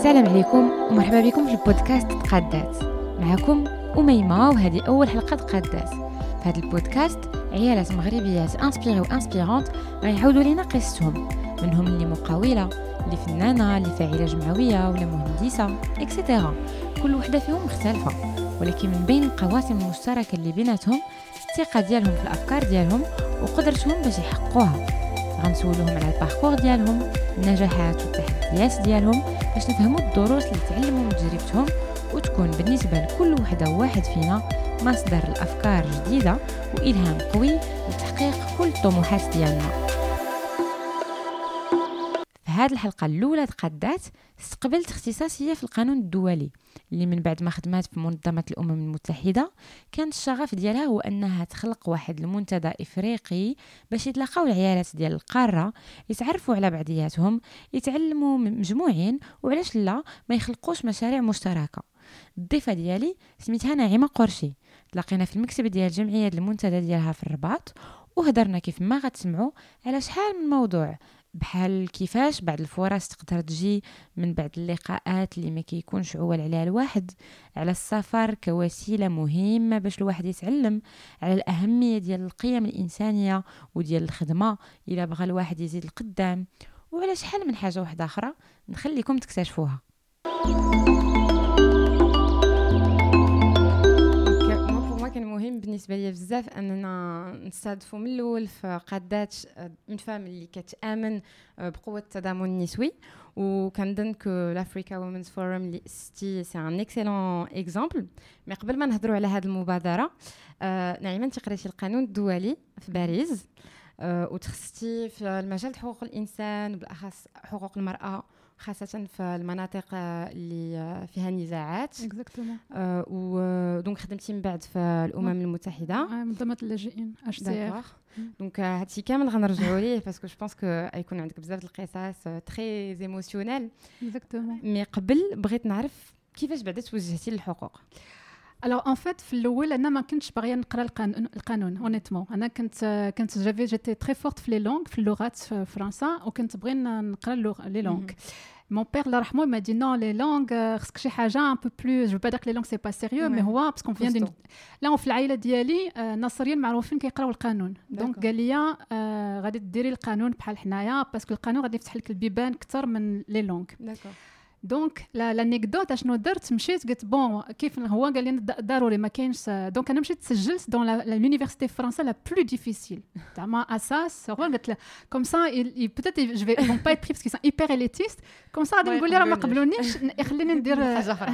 السلام عليكم ومرحبا بكم في البودكاست تقادات معكم أميمة وهذه أول حلقة تقادات في هذا البودكاست عيالات مغربيات انسبيري وانسبيرونت غيعاودوا لينا قصتهم. منهم اللي مقاولة اللي فنانة اللي فاعلة جمعوية ولا مهندسة اكسيتيرا كل وحدة فيهم مختلفة. ولكن من بين القواسم المشتركة اللي بيناتهم الثقة ديالهم في الأفكار ديالهم وقدرتهم باش يحققوها. غنسولوهم على الباركور ديالهم النجاحات والتحديات ديالهم باش نفهموا الدروس اللي تعلموا من تجربتهم وتكون بالنسبة لكل وحدة وواحد فينا مصدر الأفكار جديدة وإلهام قوي لتحقيق كل الطموحات ديالنا. هذه الحلقة الأولى تقدات استقبلت اختصاصية في القانون الدولي اللي من بعد ما خدمات في منظمة الأمم المتحدة. كان الشغف ديالها هو أنها تخلق واحد المنتدى إفريقي باش يتلاقاو العيالات ديال القارة يتعرفوا على بعضياتهم يتعلموا مجموعين وعلاش لا ما يخلقوش مشاريع مشتركة. الضيفة ديالي سميتها ناعمة قرشي. تلاقينا في المكتب ديال جمعية المنتدى ديالها في الرباط وهدرنا كيف ما غتسمعوا على شحال من موضوع. بحال كيفاش بعض الفرص تقدر تجي من بعد اللقاءات اللي ما كيكونش عوال عليها الواحد. على السفر كوسيلة مهمة باش الواحد يتعلم على الأهمية ديال القيم الإنسانية وديال الخدمة. إلا بغى الواحد يزيد القدام. وعلى شحال من حاجة واحدة أخرى نخليكم تكتشفوها. مهم بالنسبة لي بزاف أننا نستهدفوا من الأول في قادات اون فام اللي كتآمن بقوة التضامن النسوي. وكنظن كو لافريكا وومنز فورم اللي استي سي ان إكسيلون إكزامبل. مي قبل ما نهضروا على هذه المبادرة آه نعيما انت قريتي القانون الدولي في باريس آه وتخصصتي في المجال حقوق الإنسان بالاخص حقوق المرأة. خاصة في المناطق اللي فيها نزاعات. آه ودونك خدمتي من بعد في الأمم المتحدة. آه منظمه اللاجئين اش دونك هادشي كامل غنرجعوا ليه باسكو جو بونس كو غيكون عندك بزاف القصص تري ايموسيونيل مي قبل بغيت نعرف كيفاش بعدا توجهتي للحقوق. الوغ ان فيت في الاول انا ما كنتش باغيه نقرا القانون القانون اونيتمون انا كنت كنت جافي جيتي تري فورت في لي لونغ في اللغات في فرنسا وكنت بغي نقرا لي لونغ Mon père, الله يرحمه, m'a dit non, les langues, خصك شي حاجه un peu plus, je veux pas dire que les langues c'est pas sérieux, mais هو parce qu'on vient d'une là في العائله ديالي ناصريين معروفين كيقراو القانون دونك قال لي غادي ديري القانون بحال حنايا باسكو القانون غادي يفتح لك البيبان اكثر من لي لونغ دونك لانيكدوت اشنو درت مشيت قلت بون كيف هو قال لي ضروري ما كاينش دونك انا مشيت سجلت دون لونيفرسيتي فرنسا لا بلو ديفيسيل زعما اساس هو قلت له كوم سا بوتيت جو في فون با اتر بري باسكو ايبر اليتيست كوم سا غادي نقول لي راه ما قبلونيش خليني ندير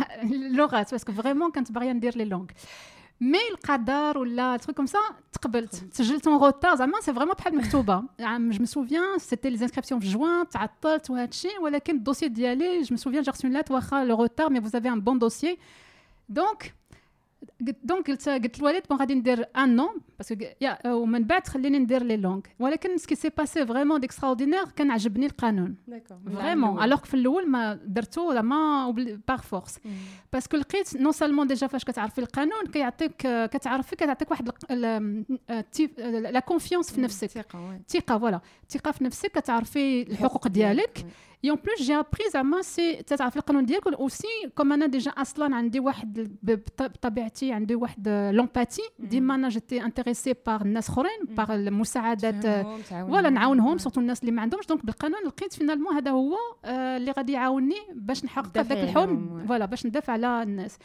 اللغات باسكو فريمون كنت باغيه ندير لي لونغ مي القدر ولا تروك كوم سا تقبلت سجلت اون روتار زعما سي فريمون بحال مكتوبه يعني جو مي سوفيان سيتي لي انسكريبسيون في جوان تعطلت وهذا الشيء ولكن الدوسي ديالي جو مي سوفيان جي رسون لات واخا لو روتار مي فوز افي ان بون دوسيي دونك دونك قلت قلت للوالد بون غادي ندير ان نون باسكو يا ومن بعد خليني ندير لي لونغ ولكن سكي سي باسي فريمون ديكستراوردينير كان عجبني القانون. فريمون الوغ في الأول ما درتو زعما باغ فورس باسكو لقيت نون سالمون ديجا فاش كتعرفي القانون كيعطيك كتعرفي كتعطيك واحد لا كونفيونس في نفسك. الثقه فوالا الثقه في نفسك كتعرفي الحقوق ديالك Et en plus, j'ai appris زعما سي تعرف القانون ديالك اوسي كوم أنا ديجا أصلا عندي واحد بطبيعتي عندي واحد لومباتي ديما أنا جيتي انتريسي بار الناس اخرين بار المساعدات ولا نعاونهم سورتو الناس اللي ما عندهمش دونك بالقانون لقيت فينالمون هذا هو اللي غادي يعاوني باش نحقق هذاك الحلم فوالا باش ندافع على الناس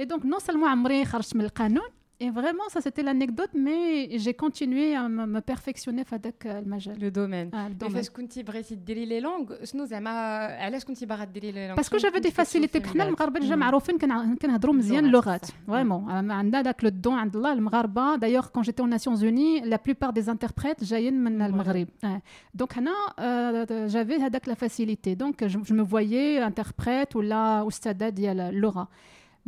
اي دونك نون سالمون عمري خرجت من القانون Et vraiment, ça c'était l'anecdote, mais j'ai continué à me perfectionner في le المجال. Le domaine. Ah, le domaine. فاش كنتي بغيتي ديري لي لونغ شنو زعما علاش كنتي باغا ديري لي لونغ؟ باسكو جافي دي فاسيليتي حنا المغاربه ديجا معروفين كنهضروا مزيان اللغات فريمون عندنا داك لو دون عند الله المغاربه دايوغ كون جيتي اون ناسيونز اوني لا بلوبار دي انتربريت جايين من المغرب دونك هنا جافي هذاك لا فاسيليتي دونك جو مو فوايي انتربريت ولا استاذه ديال اللغه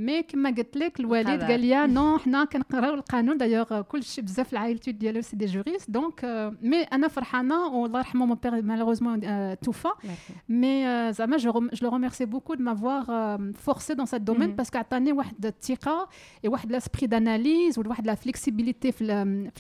مي كما قلت لك الوالد قال لي نو حنا كنقراو القانون دايوغ كلشي بزاف العائلتي ديالو سي دي جوريست دونك مي أنا فرحانه والله يرحمه مون بير مالوغوزمون توفى مي زعما جو لو ريميرسي بوكو دو مافوار فورسي دون سات دومين باسكو عطاني واحد الثقه واحد لاسبري داناليز وواحد لا فليكسيبيليتي في,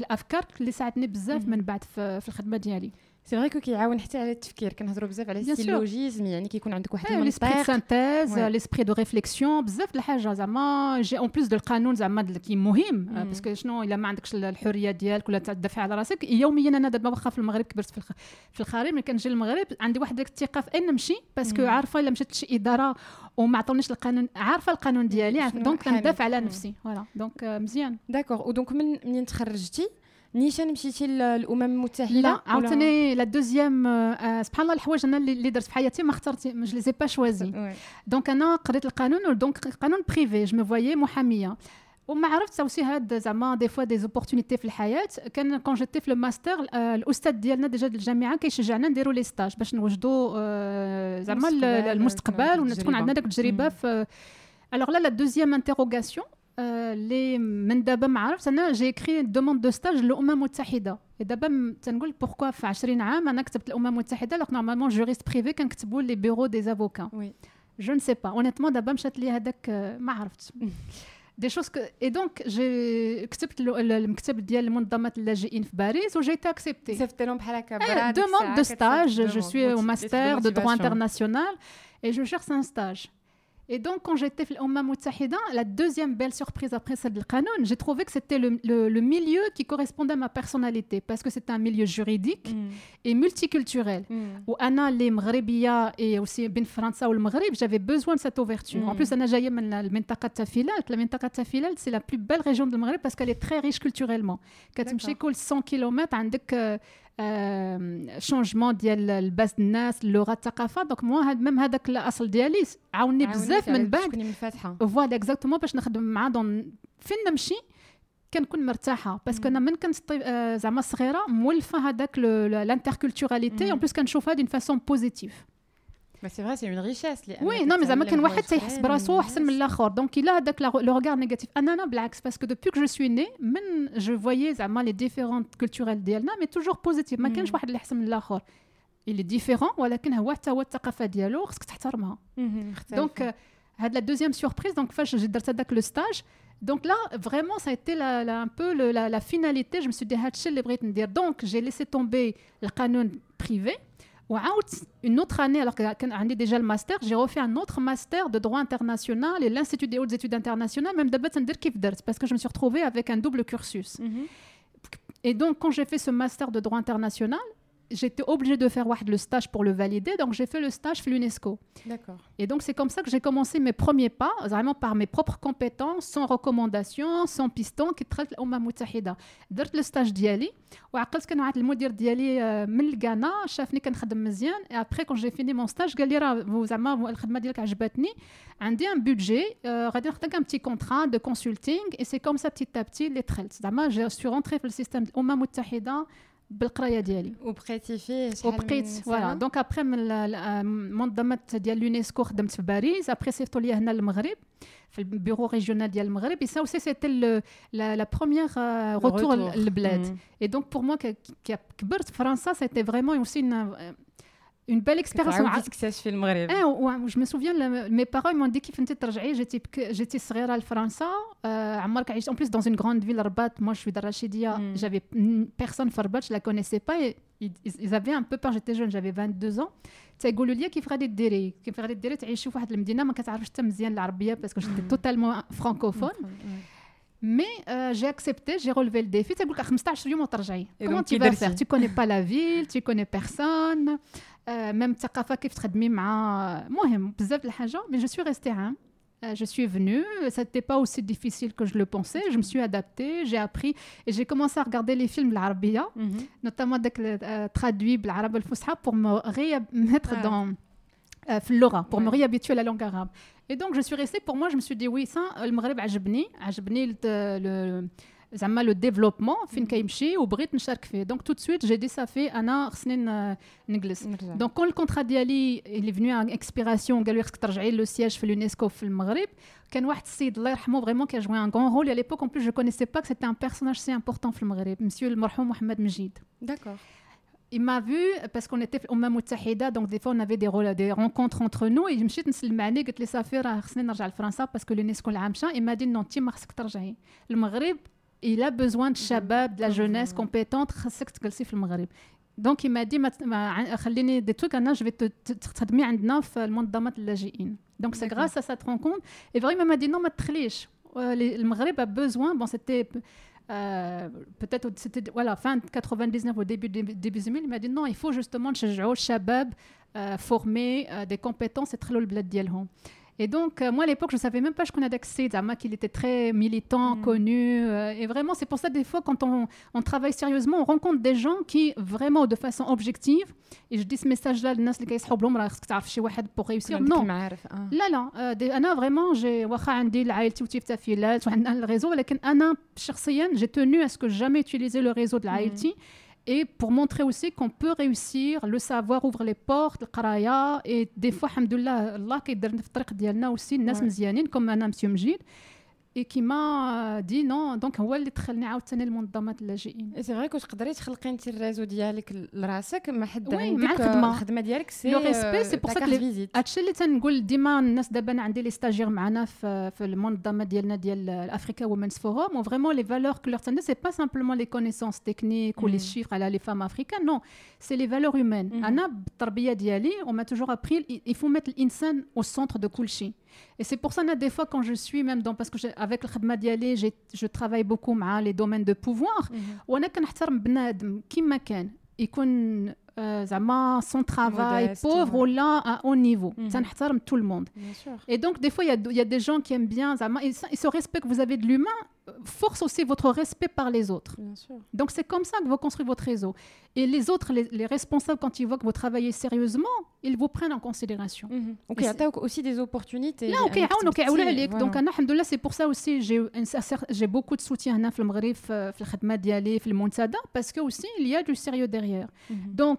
الافكار اللي ساعدني بزاف من بعد في الخدمه ديالي سي فري كو كيعاون حتى على التفكير كنهضروا بزاف على السيلوجيزم يعني كيكون عندك واحد المنطق سانتيز ليسبري دو ريفليكسيون بزاف الحاجة زعما جي اون بليس دو القانون زعما كي مهم باسكو شنو الا ما عندكش الحريه ديالك ولا تدافع على راسك يوميا أنا دابا واخا في المغرب كبرت في في الخارج ملي كنجي للمغرب عندي واحد ديك الثقه في اين نمشي باسكو عارفه الا مشيت لشي اداره وما عطونيش القانون عارفه القانون ديالي دونك كندافع على نفسي فوالا دونك مزيان داكوغ ودونك من منين تخرجتي نيشان مشيتي للامم المتحده لا عاوتاني لا دوزيام آه سبحان الله الحوايج أنا اللي درت في حياتي ما اخترتي جو لي با شوازي دونك أنا قريت القانون دونك قانون بريفي جو مي فوايي محامية. وما عرفت اوسي هاد زعما دي فوا دي زوبورتونيتي في الحياة. كان كون جيتي في الماستر آه الأستاذ ديالنا ديجا الجامعة كيشجعنا نديروا لي ستاج باش نوجدوا آه زعما المستقبل وتكون عندنا داك التجربة في الوغ لا لا دوزيام انتيروغاسيون اللي من دابا ما عرفت انا جي اكري دوموند دو ستاج للامم المتحده دابا تنقول بوركوا في 20 عام انا كتبت الامم المتحده لو نورمالمون جوريست بريفي كنكتبوا لي بيرو دي افوكا وي جو نسي با اونيتمون دابا مشات لي هذاك ما عرفتش دي شوز اي دونك جي كتبت المكتب ديال المنظمات اللاجئين في باريس وجيت اكسبتي صيفط لهم بحال هكا دوموند دو ستاج جو سوي او ماستر دو دروا انترناسيونال et je cherche un stage. Et donc, quand j'étais en umm Moutahida, la deuxième belle surprise après celle de Canon, j'ai trouvé que c'était le, milieu qui correspondait à ma personnalité, parce que c'est un milieu juridique mm. et multiculturel. Mm. Où Anna, les Mghribia et aussi Ben França ou le Maghreb, j'avais besoin de cette ouverture. En mm. plus, Anna Jaye, la Mentaka Tafilal, la Mentaka Tafilal, c'est la plus belle région du Maghreb parce qu'elle est très riche culturellement. Quand tu me 100 km, شونجمون ديال الباس الناس اللغة الثقافة. دونك موا ميم هذاك الأصل ديالي. عاوني بزاف من بعد. فوالا اكزاكتومون باش نخدم معاه دون فين نمشي كنكون مرتاحة. باسكو أنا من كنت زعما صغيرة مولفة هذاك لانتركولتوراليتي اون بليس كنشوفها دون فاسون بوزيتيف سي فري سي اون ريشيس وي نو مي زعما كان واحد تيحس براسو احسن من الاخر دونك الا هذاك لو روغار نيجاتيف انا انا بالعكس باسكو دوبي كو جو سوي ني من جو فوايي زعما لي ديفيرونت كولتورال ديالنا مي توجور بوزيتيف ما كانش واحد اللي احسن من الاخر اللي ديفيرون ولكن هو حتى هو الثقافه ديالو خصك تحترمها دونك هاد لا دوزيام سوربريز دونك فاش درت هذاك لو ستاج Donc là, vraiment, ça a été la, la, un peu le, la, la, finalité. Je me suis dit, donc j'ai laissé tomber le canon privé. une autre année, alors que j'ai déjà le master, j'ai refait un autre master de droit international et l'Institut des hautes études internationales, même d'abord, parce que je me suis retrouvée avec un double cursus. Mm -hmm. Et donc, quand j'ai fait ce master de droit international, j'étais obligée de faire le stage pour le valider, donc j'ai fait le stage chez l'UNESCO. D'accord. Et donc c'est comme ça que j'ai commencé mes premiers pas, vraiment par mes propres compétences, sans recommandation, sans piston, qui traite l'Umma Moutahida. درت le stage ديالي وعقلت كان واحد المدير ديالي من الغانا شافني كنخدم مزيان et après quand j'ai fini mon stage قال لي راه زعما الخدمه ديالك عجبتني عندي un budget غادي نعطيك un petit contrat de consulting et c'est comme ça petit à petit اللي دخلت زعما je suis rentrée في le système الامم المتحده بالقرايه ديالي وبقيتي فيه وبقيت فوالا دونك ابخي من المنظمه ديال اليونسكو خدمت في باريس ابخي صيفطوا لي هنا للمغرب في البيرو ريجيونال ديال المغرب اي سا اوسي سيتي لا بروميير روتور للبلاد اي دونك بور موا كبرت في فرنسا سيتي فريمون اوسي une belle expérience. Eh, je me souviens, mes parents m'ont dit qu'il fallait J'étais j'étais صغيرة لفرنسا عمرك عشت en plus dans une grande ville Rabat. Moi, je suis de Rachidia. Mm. J'avais personne في Rabat, je la connaissais pas. Et ils, avaient un peu peur. J'étais jeune, j'avais 22 ans. تيقولوا لي كيف غادي ديري كيف غادي ديري تعيشي في واحد المدينه ما كتعرفش حتى مزيان العربيه باسكو جيتي توتالمون فرانكوفون Mais euh, j'ai accepté, j'ai relevé le défi. Tu sais, 15 يوم وترجعي. Comment tu vas faire Tu connais pas la ville, tu connais personne. ميم الثقافه كيف تخدمي مع مهم بزاف الحاجه مي جو سوي ريستي عام je suis venue, ça n'était pas aussi difficile que je le pensais. Je me suis adaptée, j'ai appris et j'ai commencé à regarder les films de l'arabia, mm -hmm. notamment avec le, euh, traduit de l'arabe al pour me remettre ah. dans euh, l'aura, pour ouais. me réhabituer à la langue arabe. Et donc je suis restée, pour moi, je me suis dit oui, ça, le Maghreb عجبني, عجبني le, le زعما لو ديفلوبمون فين كيمشي وبغيت نشارك فيه دونك تو سويت جي دي صافي انا خصني نجلس دونك كون الكونترا ديالي اللي فنو ان اكسبيراسيون قالوا لي خصك ترجعي لو سياج في اليونسكو في المغرب كان واحد السيد الله يرحمه فريمون كي جوي ان غون رول à l'époque en plus je connaissais pas que c'était un personnage si important في المغرب مسيو المرحوم محمد مجيد داكور il m'a vu parce qu'on était au même متحده donc des fois on avait des, rôles, des rencontres entre nous et مشيت نسلم عليه قلت لي صافي راه خصني نرجع لفرنسا باسكو اليونسكو العام مشى il m'a dit non تي ما خصك ترجعي المغرب il a besoin de mhm. shabab, de la mhm. jeunesse compétente. Donc il m'a dit, des trucs, je vais te traduire dans euh, le monde de Donc c'est grâce à cette rencontre. Et vraiment, il m'a dit, non, ma triche. Euh, le Maghreb a besoin, bon, c'était euh, peut-être, c'était, voilà, fin 99 au début, début, 2000, il m'a dit, non, il faut justement, chez shabab, former des compétences et très le bled et donc, euh, moi, à l'époque, je ne savais même pas je connais Daxid, qu'il était très militant, mmh. connu. Euh, et vraiment, c'est pour ça, des fois, quand on, on, travaille sérieusement, on rencontre des gens qui, vraiment, de façon objective, et je dis ce message-là, les gens qui sont pour réussir, non. Là, là, euh, Anna, vraiment, j'ai le réseau, mais Anna, j'ai tenu à ce que jamais utiliser le réseau de l'AILT et pour montrer aussi qu'on peut réussir, le savoir ouvre les portes, le et des fois, alhamdoulilah, Allah qui est dans le aussi, les gens comme Mme Mjid, qui m'a dit non donc هو اللي دخلني عاوتاني لمنظمات اللاجئين سي فري كنت تقدري تخلقي انت الريزو ديالك لراسك ما حد عندك مع الخدمة. آه، الخدمه ديالك سي لو ريسبي سي بور هادشي اللي تنقول ديما الناس دابا أنا عندي لي ستاجير معنا في في المنظمه ديالنا ديال افريكا وومنز فوروم و فريمون لي فالور كو لور تندي سي با سامبلومون لي كونيسونس تكنيك ولي. شيفر على لي فام افريكان نو سي لي فالور هيومان Mhm. أنا بالتربيه ديالي toujours appris il faut mettre الانسان au centre de كل شيء Et c'est pour ça, Anna, des fois, quand je suis même dans... Parce que j'ai- avec le Khadma Dialé, j'ai- je travaille beaucoup مع les domaines de pouvoir. وانا كنحترم بنادم كيما كان يكون آه، زعما سون ترافاي Modeste, بوفر ouais. ولا à haut niveau Mhm. تنحترم tout le monde بيان سور et donc des fois il y a, il y a des gens qui aiment bien زعما ils, ils se respectent vous avez de l'humain euh, force aussi votre respect par les autres بيان سور donc c'est comme ça que vous construisez votre réseau et les autres les, les responsables quand ils voient que vous travaillez sérieusement ils vous prennent en considération وكيعطيوك اوسي دي اوبورتونيتي لا وكيعاونوا كيعاونوا عليك دونك انا الحمد لله سي بور سا اوسي جي جي بوكو دو سوتيان هنا في المغرب في في الخدمه ديالي في المنتدى باسكو اوسي il y a du sérieux derrière donc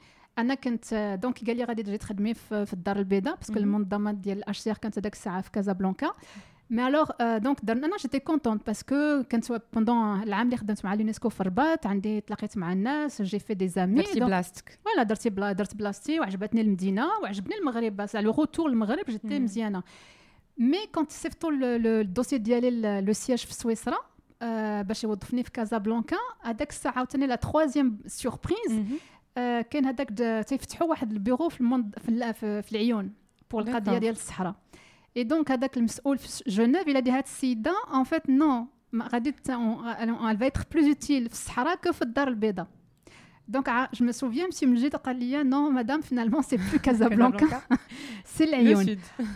انا كنت آه، دونك قال لي غادي تجي تخدمي في, في الدار البيضاء باسكو مهم. المنظمه ديال الاتش سي ار كانت هذاك الساعه في كازابلانكا مي الوغ دونك درنا انا جيتي كونتونت باسكو كنت بوندون العام اللي خدمت مع اليونسكو في الرباط عندي تلاقيت مع الناس جي في دي زامي درتي بلاصتك فوالا درتي بلا درت بلاصتي وعجبتني المدينه وعجبني المغرب بس على روتور المغرب جيتي مم. مزيانه مي كنت صيفطوا ل- ل- الدوسي ديالي لو سياج في سويسرا آه، باش يوظفني في كازابلانكا هذاك الساعه عاوتاني لا تروازيام سوربريز آه، كاين هذاك تيفتحوا واحد البيرو في المنض... في, في, في العيون بور القضية. ديال الصحراء. اي دونك هذاك المسؤول في جنيف إلى دي هاد السيدة ان فيت نو غادي elle va être plus utile في الصحراء كو في الدار البيضاء. Donc, ah, je me souviens, M. Mjid a non, madame, finalement, c'est plus Casablanca, c'est Lyon.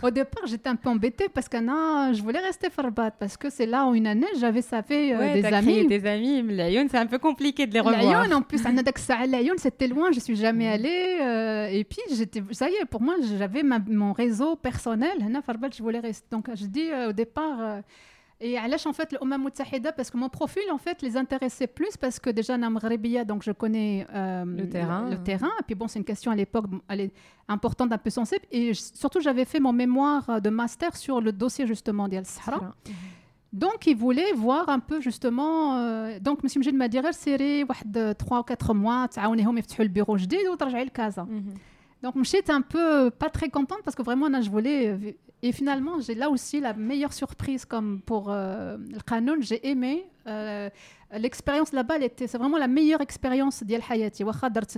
Au départ, j'étais un peu embêtée parce que non, je voulais rester Farbat parce que c'est là où une année, j'avais ça fait euh, ouais, des, amis. des amis. des Lyon, c'est un peu compliqué de les revoir. Lyon, en plus, à Lyon, c'était loin, je suis jamais mm. allée. Euh, et puis, j'étais, ça y est, pour moi, j'avais mon réseau personnel. Farbat, je voulais rester. Donc, je dis euh, au départ euh, euh, et Alash, en fait, l'Oumma Moutahida, parce que mon profil, en fait, les intéressait plus parce que déjà, Nam Ghrebia, donc je connais euh, Le terrain. Le, terrain. Et puis, bon, c'est une question à l'époque, bon, elle est importante, un peu sensible. Et j- surtout, j'avais fait mon mémoire euh, de master sur le dossier, justement, d'Al Sahara. Donc, il voulait voir un peu justement. euh, donc, M. Mjid m'a dit سيري واحد 3 ou 4 mois تعاونيهم يفتحوا البيرو جديد وترجعي لكازا. Donc, j'étais un peu pas très contente parce que vraiment, là, je voulais. euh, Et finalement, j'ai là aussi la meilleure surprise comme pour euh, le. J'ai aimé. euh, L'expérience là-bas, c'est vraiment la meilleure expérience d'Yal Hayati.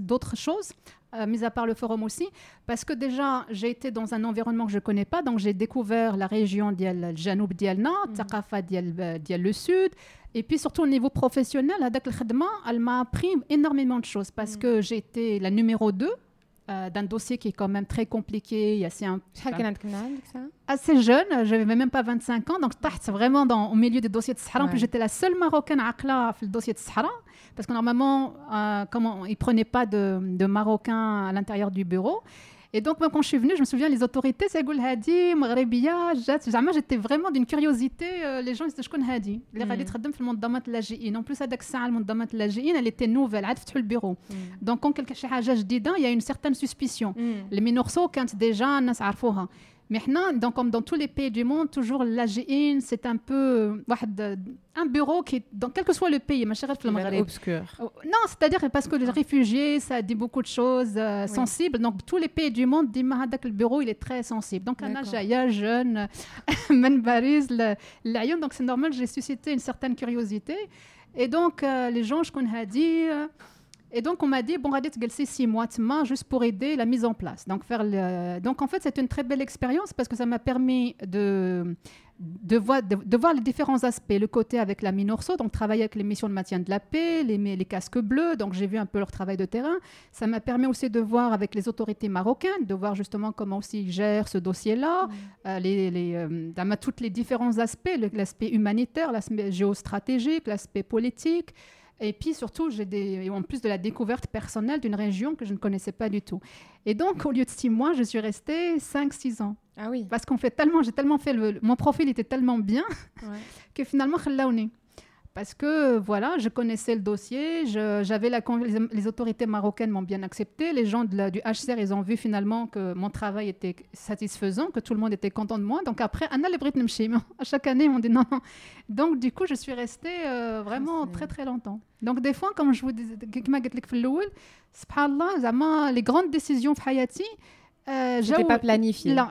D'autres choses, euh, mis à part le forum aussi, parce que déjà, j'ai été dans un environnement que je ne connais pas, donc j'ai découvert la région d'Yal Janoub Dialna, Taqafa Dial Dial le Sud, et puis surtout au niveau professionnel, el Khadma, elle m'a appris énormément de choses, parce Mm. que j'ai été la numéro 2 euh, d'un dossier qui est quand même très compliqué. C'est un, assez jeune, je n'avais même pas 25 ans, donc c'est vraiment au milieu des dossiers de Sahara. En j'étais la seule Marocaine à dans le dossier de Sahara, parce que normalement, euh, comment, ils ne prenaient pas de Marocains à l'intérieur du bureau. Et donc, moi, quand je suis venue, je me souviens, les autorités, c'est Goul Hadi, Mghribia, j'étais vraiment d'une curiosité. Euh, les gens, ils disaient, je connais Hadi? Les hmm. Hadi travaillent le mandamat de l'AGIN. En plus, à Daksa, le mandamat de l'AGIN, elle était nouvelle, elle a le bureau. Hmm. Donc, quand quelqu'un cherche à il y a une certaine suspicion. Hmm. Les Minorso, quand déjà, on a Maintenant, donc, comme dans tous les pays du monde, toujours l'AGIN, c'est un peu un bureau qui, dans quel que soit le pays, ma chère obscur. Oh, non, c'est-à-dire parce que les réfugiés, ça dit beaucoup de choses euh, sensibles. Donc, tous les pays du monde disent que le bureau, il est très sensible. Donc, un Jaya jeune, Menbariz, donc c'est normal, j'ai suscité une certaine curiosité. Et donc, euh, les gens, je connais dit. Et donc, on m'a dit, bon, Radit, c'est six mois de juste pour aider la mise en place. Donc, faire le... donc en fait, c'est une très belle expérience parce que ça m'a permis de, de, voir, de, voir les différents aspects. Le côté avec la Minorso, donc travailler avec les missions de maintien de la paix, les, les casques bleus, donc j'ai vu un peu leur travail de terrain. Ça m'a permis aussi de voir avec les autorités marocaines, de voir justement comment aussi ils gèrent ce dossier-là, mmh. euh, les, les, euh, tous les différents aspects, l'aspect humanitaire, l'aspect géostratégique, l'aspect politique. Et puis surtout, j'ai des, en plus de la découverte personnelle d'une région que je ne connaissais pas du tout. Et donc, au lieu de six mois, je suis restée 5-6 ans. Ah oui. Parce qu'on fait tellement, j'ai tellement fait le, mon profil était tellement bien que finalement, parce que voilà, je connaissais le dossier, j'avais la, les, autorités marocaines m'ont bien accepté, les gens de la, du HCR, ils ont vu finalement que mon travail était satisfaisant, que tout le monde était content de moi. Donc après, Anna à chaque année, on dit non, non. Donc du coup, je suis restée euh, vraiment très très longtemps. Donc des fois, comme je vous disais, les grandes décisions de Hayati, euh, je pas planifié. Là,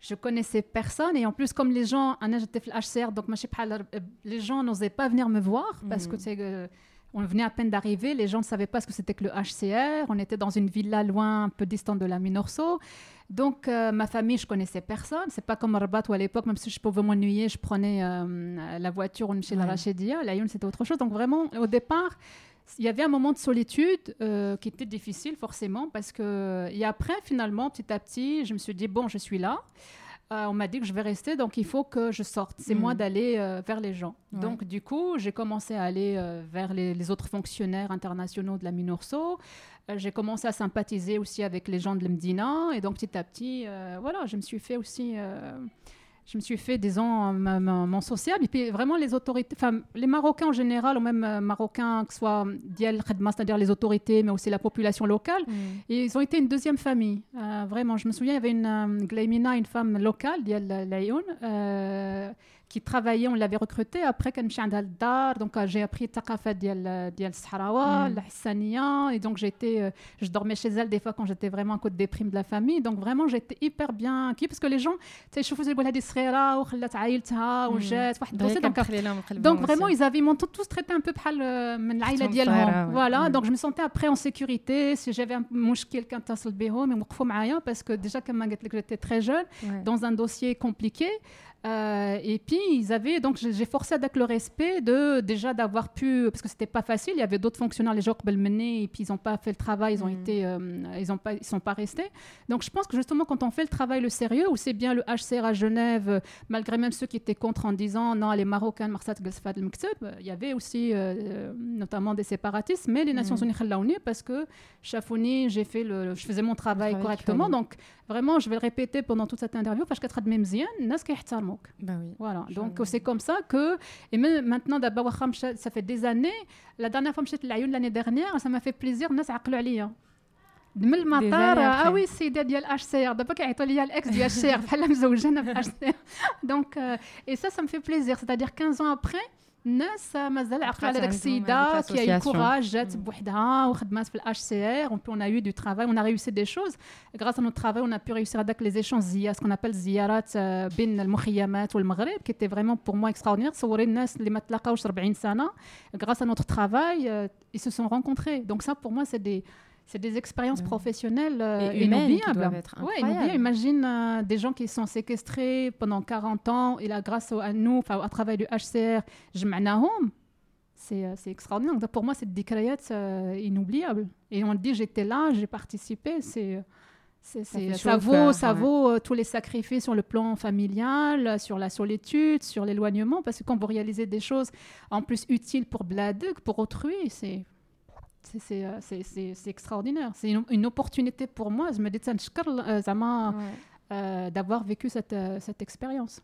je connaissais personne et en plus comme les gens j'étais HCR donc les gens n'osaient pas venir me voir parce que c'est euh, on venait à peine d'arriver, les gens ne savaient pas ce que c'était que le HCR. On était dans une villa loin, un peu distante de la Minorso. Donc, euh, ma famille, je connaissais personne. C'est pas comme Rabat où à l'époque, même si je pouvais m'ennuyer, je prenais euh, la voiture chez la Rachedia. La c'était autre chose. Donc, vraiment, au départ, il y avait un moment de solitude qui était difficile forcément parce que et après finalement petit à petit je me suis dit bon je suis là euh, on m'a dit que je vais rester, donc il faut que je sorte. C'est moi mm. d'aller euh, vers les gens. Donc du coup, j'ai commencé à aller euh, vers les, autres fonctionnaires internationaux de la Minorso. j'ai commencé à sympathiser aussi avec les gens de l'Mdina. Et donc petit à petit, voilà, je me suis fait aussi je me suis fait, disons, mon social. Et puis vraiment, les autorités, enfin, les Marocains en général, ou même euh, Marocains, que ce soit Dial c'est-à-dire les autorités, mais aussi la population locale, mm. ils ont été une deuxième famille. Euh, vraiment, je me souviens, il y avait une euh, une femme locale, Dial Layoun, euh, qui travaillait, on l'avait recruté. Après, quand je suis dar, donc euh, j'ai appris le dial dial Sahrawa, la Hassania, et donc j'étais, euh, je dormais chez elle des fois quand j'étais vraiment à côté des primes de la famille. Donc vraiment, j'étais hyper bien acquis parce que les gens, tu sais, je faisais le srira, ou khalat aïlta, ou jet, donc, euh, vraiment, ils avaient, m'ont tous traité un peu par l'aïla dial Voilà, donc je me sentais après en sécurité. Si j'avais un mouchkil quand tu as le mais parce que déjà, comme j'étais très jeune, dans un dossier compliqué euh, et puis ils avaient donc j'ai forcé avec le respect de déjà d'avoir pu parce que c'était pas facile il y avait d'autres fonctionnaires les gens qui mener et puis ils n'ont pas fait le travail ils ont mm. été euh, ils ont pas ils sont pas restés donc je pense que justement quand on fait le travail le sérieux ou c'est bien le HCR à Genève malgré même ceux qui étaient contre en disant non les Marocains il y avait aussi euh, notamment des séparatistes mais les Nations mm. Unies parce que Chafouni j'ai fait le je faisais mon travail, correctement donc vraiment je vais le répéter pendant toute cette interview parce que même bah oui. Voilà. Donc c'est comme ça que et même maintenant d'abord ça fait des années. La dernière fois que j'étais l'année dernière, ça m'a fait plaisir. الناس عقلوا عليا. من المطار اه وي السيده ديال اش سي ار دابا كيعيطوا ليا الاكس ديال الشيخ بحال مزوجه انا في اش سي ار دونك اي سا سا me fait plaisir c'est-à-dire 15 ans après الناس مازال عقل على داك السيده كي اي كوراج جات بوحدها وخدمات في الاتش سي ار اون a eu du travail on a réussi des choses grâce à notre travail on a pu réussir هذاك les échanges زيا ce qu'on appelle زيارات بين المخيمات والمغرب qui était vraiment pour moi extraordinaire تصوري الناس اللي ما تلاقاوش 40 سنه grâce à notre travail ils se sont rencontrés donc ça pour moi c'est des c'est des expériences professionnelles euh, inoubliables. Ouais, Imagine euh, des gens qui sont séquestrés pendant 40 ans et là, grâce à nous, à travers du HCR, je c'est euh, c'est extraordinaire. Donc, pour moi, c'est des créations inoubliables. Et on dit j'étais là, j'ai participé. C'est ça, ça, vaut, ça vaut tous les sacrifices sur le plan familial, sur la solitude, sur l'éloignement, parce que quand vous réalisez des choses en plus utiles pour Bladuk, pour autrui, c'est euh, c'est extraordinaire. C'est une, une, opportunité pour moi. Je me dis, زعما d'avoir vécu cette, euh, cette expérience.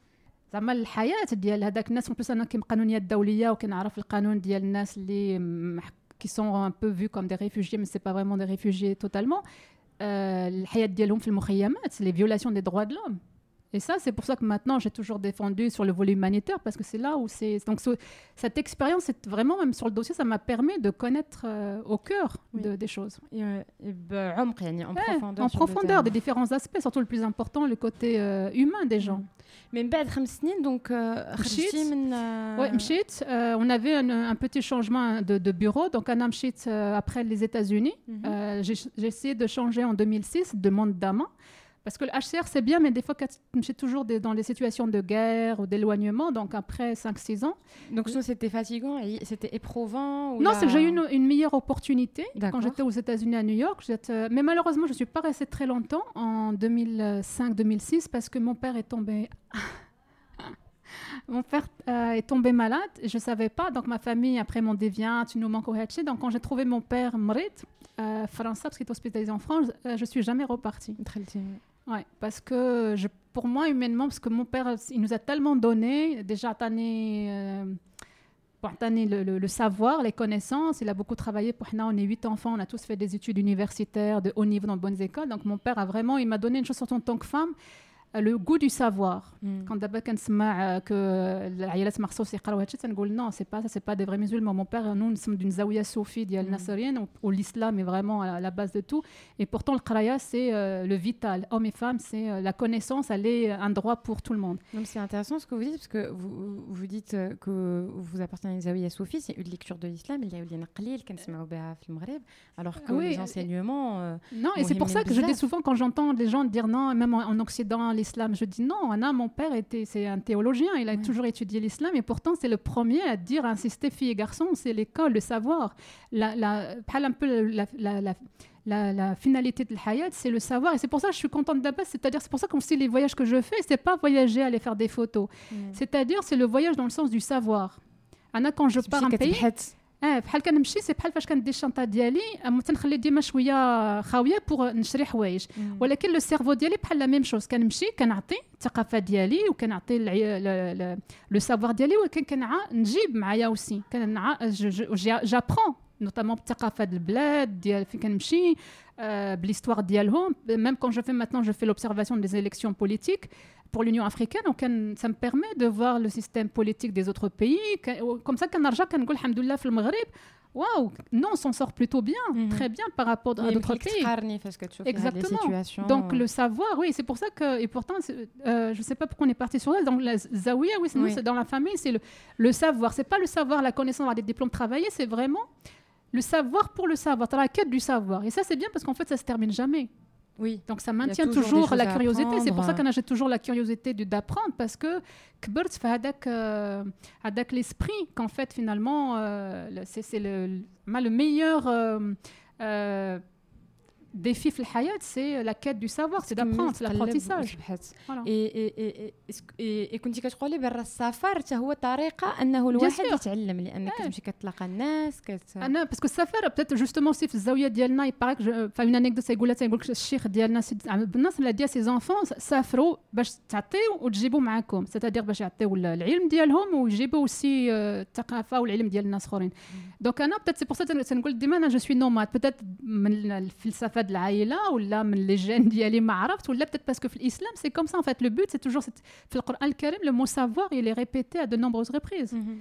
زعما الحياه ديال هذاك الناس اون بلوس انا كيما قانونيات دوليه وكنعرف القانون ديال الناس اللي qui sont un peu vus comme des réfugiés mais c'est pas vraiment des réfugiés totalement الحياه ديالهم في المخيمات les violations des droits de l'homme et ça, c'est pour ça que maintenant, j'ai toujours défendu sur le volet humanitaire, parce que c'est là où c'est... Donc, cette expérience, vraiment, même sur le dossier, ça m'a permis de connaître euh, au cœur de, des choses. Et, bah, en profondeur. En profondeur, des différents aspects, surtout le plus important, le côté euh, humain des gens. Mais بعد خمس سنين donc خرجتي من ouais, مشيت on avait un, un petit changement de, de bureau donc انا مشيت après les États-Unis mm -hmm. j'ai essayé de changer en 2006 de monde d'ama parce que le HCR, c'est bien, mais des fois, j'ai toujours des, dans des situations de guerre ou d'éloignement, donc après 5-6 ans. Donc, c'était fatigant et c'était éprouvant Non, c'est que j'ai eu une, meilleure opportunité quand j'étais aux États-Unis à New York. Mais malheureusement, je ne suis pas restée très longtemps en 2005-2006 parce que mon père est tombé. Mon père euh, est tombé malade, je ne savais pas. Donc, ma famille, après, m'ont dévié, tu nous manques au Donc, quand j'ai trouvé mon père mort, euh, français, parce qu'il est hospitalisé en France, euh, je ne suis jamais repartie. Très bien. Ouais, parce que pour moi, humainement, parce que mon père, il nous a tellement donné, déjà tanné, euh, le, le, savoir, les connaissances. Il a beaucoup travaillé pour nous. On est huit enfants, on a tous fait des études universitaires de haut niveau dans de bonnes écoles. Donc mon père a vraiment, il m'a donné une chose en tant que femme le goût du savoir. Mm. Quand d'abord كنسمع que العائلات مخصوص يقراو هادشي تنقول non c'est pas ça c'est pas des vrais musulmans mon père nous nous sommes d'une zawiya soufie ديال النصريين où l'islam est vraiment à la base de tout et pourtant le qraya c'est euh, le vital hommes et femmes c'est euh, la connaissance elle est un droit pour tout le monde. c'est intéressant ce que vous dites parce que vous, vous dites euh, que vous appartenez à une zawiya soufie c'est une lecture de l'islam il y a eu les قليل كنسمعوا بها في المغرب alors que oui, les enseignements Non et c'est pour ça que je dis souvent quand j'entends les gens dire non même en, en Occident l'islam. Je dis non, Anna, mon père était, c'est un théologien, il a toujours étudié l'islam et pourtant c'est le premier à dire, à insister filles et garçons, c'est l'école, le savoir. La, la, un peu la, la, la, la, finalité de l'hayat, c'est le savoir. Et c'est pour ça que je suis contente d'Abbas. C'est-à-dire, c'est pour ça qu'on sait les voyages que je fais, c'est pas voyager, aller faire des photos. C'est-à-dire, c'est le voyage dans le sens du savoir. Anna, quand je pars un pays. آه بحال كنمشي سي بحال فاش كندي الشنطة ديالي تنخلي ديما شوية خاوية بوغ نشري حوايج. ولكن لو سيرفو ديالي بحال لا ميم شوز كنمشي كنعطي الثقافة ديالي وكنعطي لو سافوار ديالي ولكن كنع نجيب معايا أوسي. كنع جابرون نوتامون بالثقافه ديال البلاد ديال فين كنمشي euh, l'histoire dialhom. Même quand je fais maintenant, je fais l'observation des élections politiques pour l'Union africaine, donc, ça me permet de voir le système politique des autres pays. Comme ça, quand arja kan alhamdoulilah fil Maghreb, waouh, non, on s'en sort plutôt bien, mm -hmm. très bien par rapport à d'autres pays. Exactement. Donc le savoir, oui, c'est pour ça que et pourtant, euh, je sais pas pourquoi on est parti sur ça. Donc la zawiya, oui, oui. c'est dans la famille, c'est le, le savoir. C'est pas le savoir, la connaissance, avoir des diplômes travaillés, c'est vraiment le savoir pour le savoir, tu as la quête du savoir. Et ça, c'est bien parce qu'en fait, ça se termine jamais. Oui. Donc ça maintient toujours, la curiosité. C'est pour ça qu'on a toujours la curiosité d'apprendre parce que Kbert fait avec, euh, avec l'esprit qu'en fait, finalement, euh, c'est le, le, meilleur. Euh, défi في الحياة سي لا كيت دو سافوار سي دابخوند سي لابرونتيساج اي كنتي كتقولي برا السفر حتى هو طريقة أنه الواحد يتعلم لأنك كتمشي كتلاقى الناس كت أنا باسكو السفر بتات جوستومون سي في الزاوية ديالنا يبارك فاين انيكدوت يقول لك يقول لك الشيخ ديالنا بالناس اللي ديال سي زونفون سافروا باش تعطيو وتجيبوا معاكم. سيتادير باش يعطيو العلم ديالهم ويجيبوا سي الثقافة والعلم ديال الناس اخرين. دونك أنا بتات سي بور سا تنقول ديما أنا جو سوي نوماد بتات من الفلسفه de l'Aïla ou là les gènes d'y aller ou là peut-être parce que l'islam c'est comme ça en fait. Le but c'est toujours le Coran le mot savoir il est répété à de nombreuses reprises. Mhm.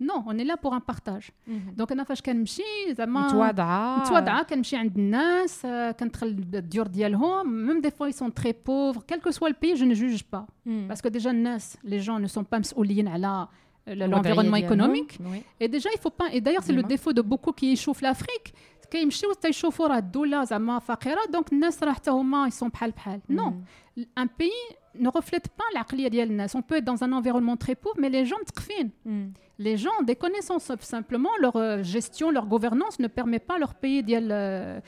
نو اوني لا بور ان بارتاج دونك انا فاش كنمشي زعما متواضعه متواضعه كنمشي عند الناس كندخل الديور ديالهم ميم دي فوا سون تري بوفر كيل كو سوا البي جو ne juge pas parce que déjà les gens ne sont pas مسؤولين على l'environnement économique et déjà il faut pas et d'ailleurs c'est le défaut de beaucoup qui échauffent l'Afrique كيمشيو تيشوفوا راه الدوله زعما فقيره دونك الناس راه حتى هما يسون بحال بحال نو ان بي ne reflète pas العقليه ديال الناس on peut être dans un environnement très pauvre mais les gens متقفين les gens ont des connaissances simplement leur euh, gestion leur gouvernance ne permet pas leur pays ديال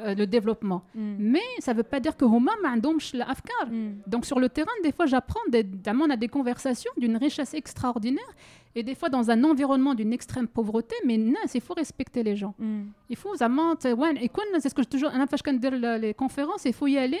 euh, le développement. Mm. Mais ça ne veut pas dire que Homa l'afkar. Mm. Donc sur le terrain, des fois, j'apprends, on a des conversations d'une richesse extraordinaire et des fois dans un environnement d'une extrême pauvreté, mais il faut respecter les gens. Mm. Il faut, c'est ce que je toujours, les conférences, il faut y aller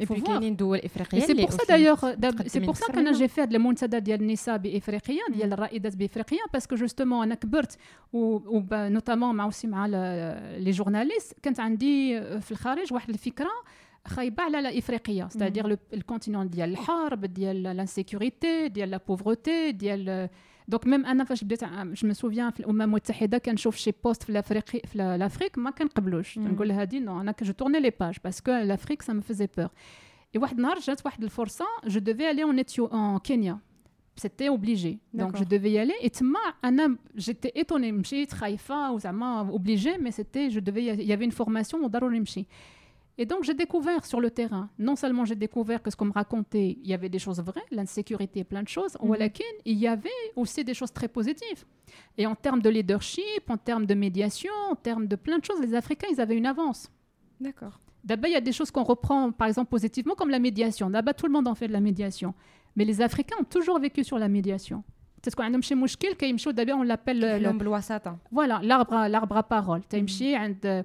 Et puis افريقيه سي بور سا دايوغ سي بور سا كان جي في هاد المنتدى ديال النساء بافريقيا ديال الرائدات بافريقيا باسكو جوستومون أنا كبرت و نوتامون مع اوسي مع لي جورناليست كانت عندي في الخارج واحد الفكرة خايبة على افريقيا ستادير الكونتينون ديال الحرب ديال لانسيكوريتي ديال لا بوفرتي ديال دونك ميم انا فاش بديت جو مي سوفيان في الامم المتحده كنشوف شي بوست في لافريك في لافريك ما كنقبلوش نقول هادي نو انا جو تورني لي باج باسكو لافريك سا مي فيزي بور اي واحد النهار جات واحد الفرصه جو ديفي الي اون اتيو ان كينيا سيتي اوبليجي دونك جو ديفي الي اي تما انا جيتي ايتوني مشيت خايفه وزعما اوبليجي مي سيتي جو ديفي يافي اون فورماسيون وضروري نمشي Et donc, j'ai découvert sur le terrain, non seulement j'ai découvert que ce qu'on me racontait, il y avait des choses vraies, l'insécurité, plein de choses, mm -hmm. il y avait aussi des choses très positives. Et en termes de leadership, en termes de médiation, en termes de plein de choses, les Africains, ils avaient une avance. D'accord. D'abord, il y a des choses qu'on reprend, par exemple, positivement, comme la médiation. D'abord, tout le monde en fait de la médiation. Mais les Africains ont toujours vécu sur la médiation. C'est ce qu'on a chez Mouchkil, d'abord on l'appelle... Voilà, l'arbre à parole. Mm -hmm.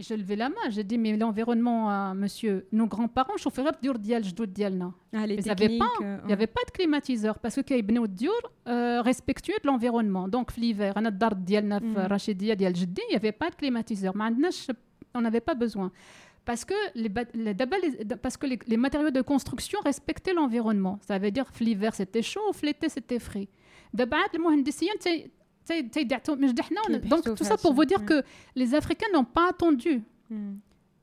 J'ai levé la main, j'ai dit, mais l'environnement, euh, monsieur, nos grands-parents, chauffeurs d'ur dial, je dois dial, Il n'y avait pas de climatiseur, parce que Kaybne Diour, euh, respectueux de l'environnement. Donc, l'hiver, on a dial, mm. rachidia il n'y avait pas de climatiseur. On n'avait pas besoin. Parce que, les, parce que les, matériaux de construction respectaient l'environnement. Ça veut dire que l'hiver c'était chaud, l'été c'était frais. D'abord, le mohendisiyen, donc tout ça pour vous dire que les Africains n'ont pas attendu. Hmm.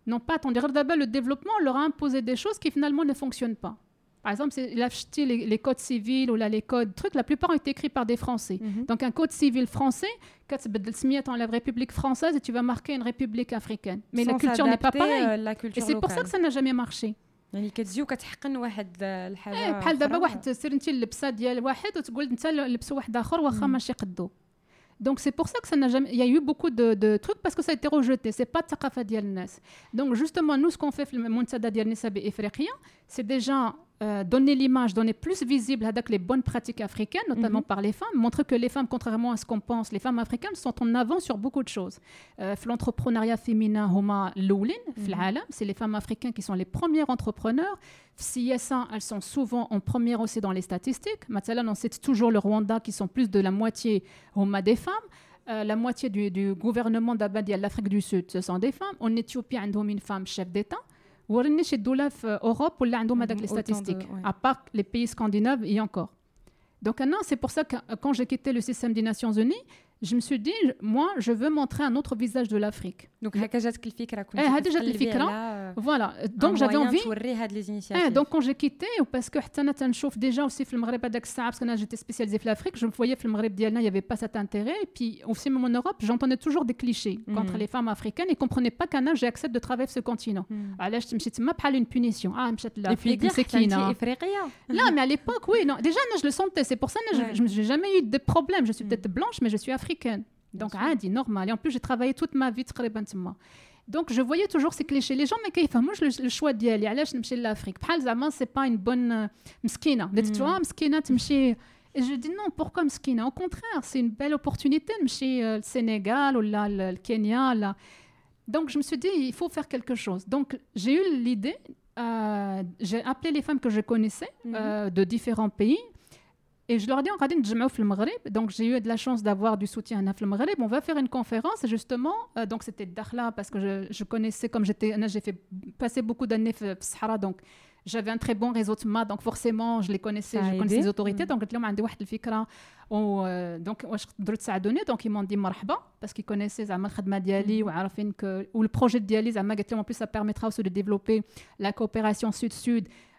N'ont pas attendu. D'abord, le développement leur a imposé des choses qui finalement ne fonctionnent pas. Par exemple, les, les codes civils ou là, les codes trucs, la plupart ont été écrits par des Français. Mhm. Donc un code civil français, quand tu en la République française et tu vas marquer une République africaine. Mais la culture n'est pas pareille. Euh, et c'est pour ça que ça n'a jamais marché. يعني كتجي وكتحقن واحد الحاجه ايه بحال دابا واحد سير انت اللبسه ديال واحد وتقول انت لبسوا واحد اخر واخا ماشي قدو donc c'est pour ça que ça n'a jamais. Il y a eu beaucoup de, de, trucs parce que ça a été rejeté. C'est pas Tsakafa Nas. Donc justement, nous, ce qu'on fait, le Mounsada Dial Nisabi et c'est déjà euh, donner l'image, donner plus visible avec les bonnes pratiques africaines, notamment mm -hmm. par les femmes, montrer que les femmes, contrairement à ce qu'on pense, les femmes africaines sont en avant sur beaucoup de choses. Euh, L'entrepreneuriat féminin, Homa Loulin, mm c'est les femmes africaines qui sont les premières entrepreneurs. CSA, elles sont souvent en première aussi dans les statistiques. Maintenant, on cite toujours le Rwanda qui sont plus de la moitié Homa des femmes. Euh, la moitié du, du gouvernement d'Abadi à l'Afrique du Sud, ce sont des femmes. En Éthiopie, on a une femme chef d'État. ورني شي دوله في اوروب ولا عندهم هذاك لي ستاتستيك ابار لي بيي سكانديناف اي انكور Donc, c'est pour ça que quand j'ai quitté le système des Nations Unies, je me suis dit, moi, je veux montrer un autre visage de l'Afrique. Donc, voilà. Donc, j'avais envie. Eh, donc, quand j'ai quitté, parce que déjà aussi parce que j'étais spécialisée en Afrique, je me voyais le Maghreb il n'y avait pas cet intérêt. Et puis, aussi, même en Europe, j'entendais toujours des clichés contre les femmes africaines et ne comprenais pas qu'un j'accepte de traverser ce continent. Ah, Alors, je me suis dit, pas une punition. Ah, Là, mais à l'époque, oui. Non. Déjà, je le sentais. C'est pour ça que je n'ai jamais eu de problème. Je suis peut-être blanche, mais je suis africaine donc, dit normal. Et en plus, j'ai travaillé toute ma vie Donc, je voyais toujours ces clichés. Les gens, mais moi, le, le choix d'y aller. je suis l'Afrique. Par exemple, c'est pas une bonne euh, mskina. Tu vois, mskina, tu Et je dis non, pourquoi mskina? Au contraire, c'est une belle opportunité de euh, le Sénégal ou là, le, Kenya. Là. Donc, je me suis dit, il faut faire quelque chose. Donc, j'ai eu l'idée, euh, j'ai appelé les femmes que je connaissais mhm. de différents pays et je leur dis, on va le Maghreb. Donc, j'ai eu de la chance d'avoir du soutien à Maghreb. On va faire une conférence, justement. Euh, donc, c'était Dakhla, parce que je, je connaissais, comme j'étais, j'ai fait passer beaucoup d'années au Sahara. Donc, j'avais un très bon réseau de ma, donc forcément, je les connaissais, je connaissais les autorités. Mm. Donc, je leur ai dit, euh, donc, donc, ils m'ont dit marhaba, parce qu'ils connaissaient Zama Khadma Diali, mm. ou le projet de dialyse, en plus, ça permettra aussi de développer la coopération sud-sud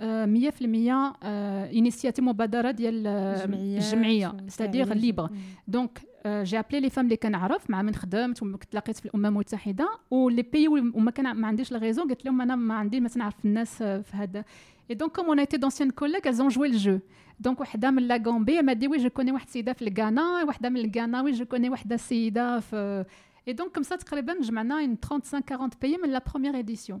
100% initiative مبادرة ديال الجمعيه ستادير ليبر دونك جي ابلي لي فام اللي كنعرف مع من خدمت وتلاقيت في الأمم المتحدة ولي بي وما كان ما عنديش الريزون قلت لهم أنا ما عندي ما تنعرف الناس في هذا. اي دونك كوم اون ايتي دونسيان كوليك ازون جوي الجو دونك وحدة من لا غومبي ما دي وي جو كوني واحد السيده في الغانا وحدة من الغانا وي جو كوني واحدة السيده في اي دونك كم سا تقريبا جمعنا 35 40 بيي من لا بروميير اديسيون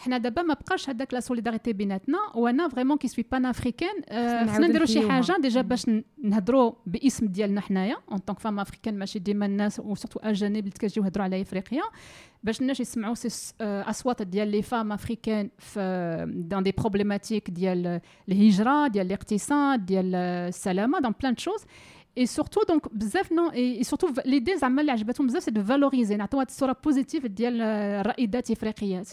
حنا دابا ما بقاش هذاك لا سوليداريتي بيناتنا وأنا فريمون كي سوي بان افريكان خصنا نديرو شي حاجة ديجا باش نهضروا باسم ديالنا حنايا اون طونك فام افريكان ماشي ديما الناس وسورتو أجانب اللي كيجيو يهضروا على إفريقيا باش الناس يسمعوا سي أصوات ديال لي فام افريكان في دان دي بروبليماتيك ديال الهجرة ديال الاقتصاد ديال السلامة دون بلان شوز et surtout donc بزاف نو et surtout l'idée زعما اللي عجبتهم بزاف سي دو فالوريزي نعطيو هاد الصوره بوزيتيف ديال الرائدات افريقيات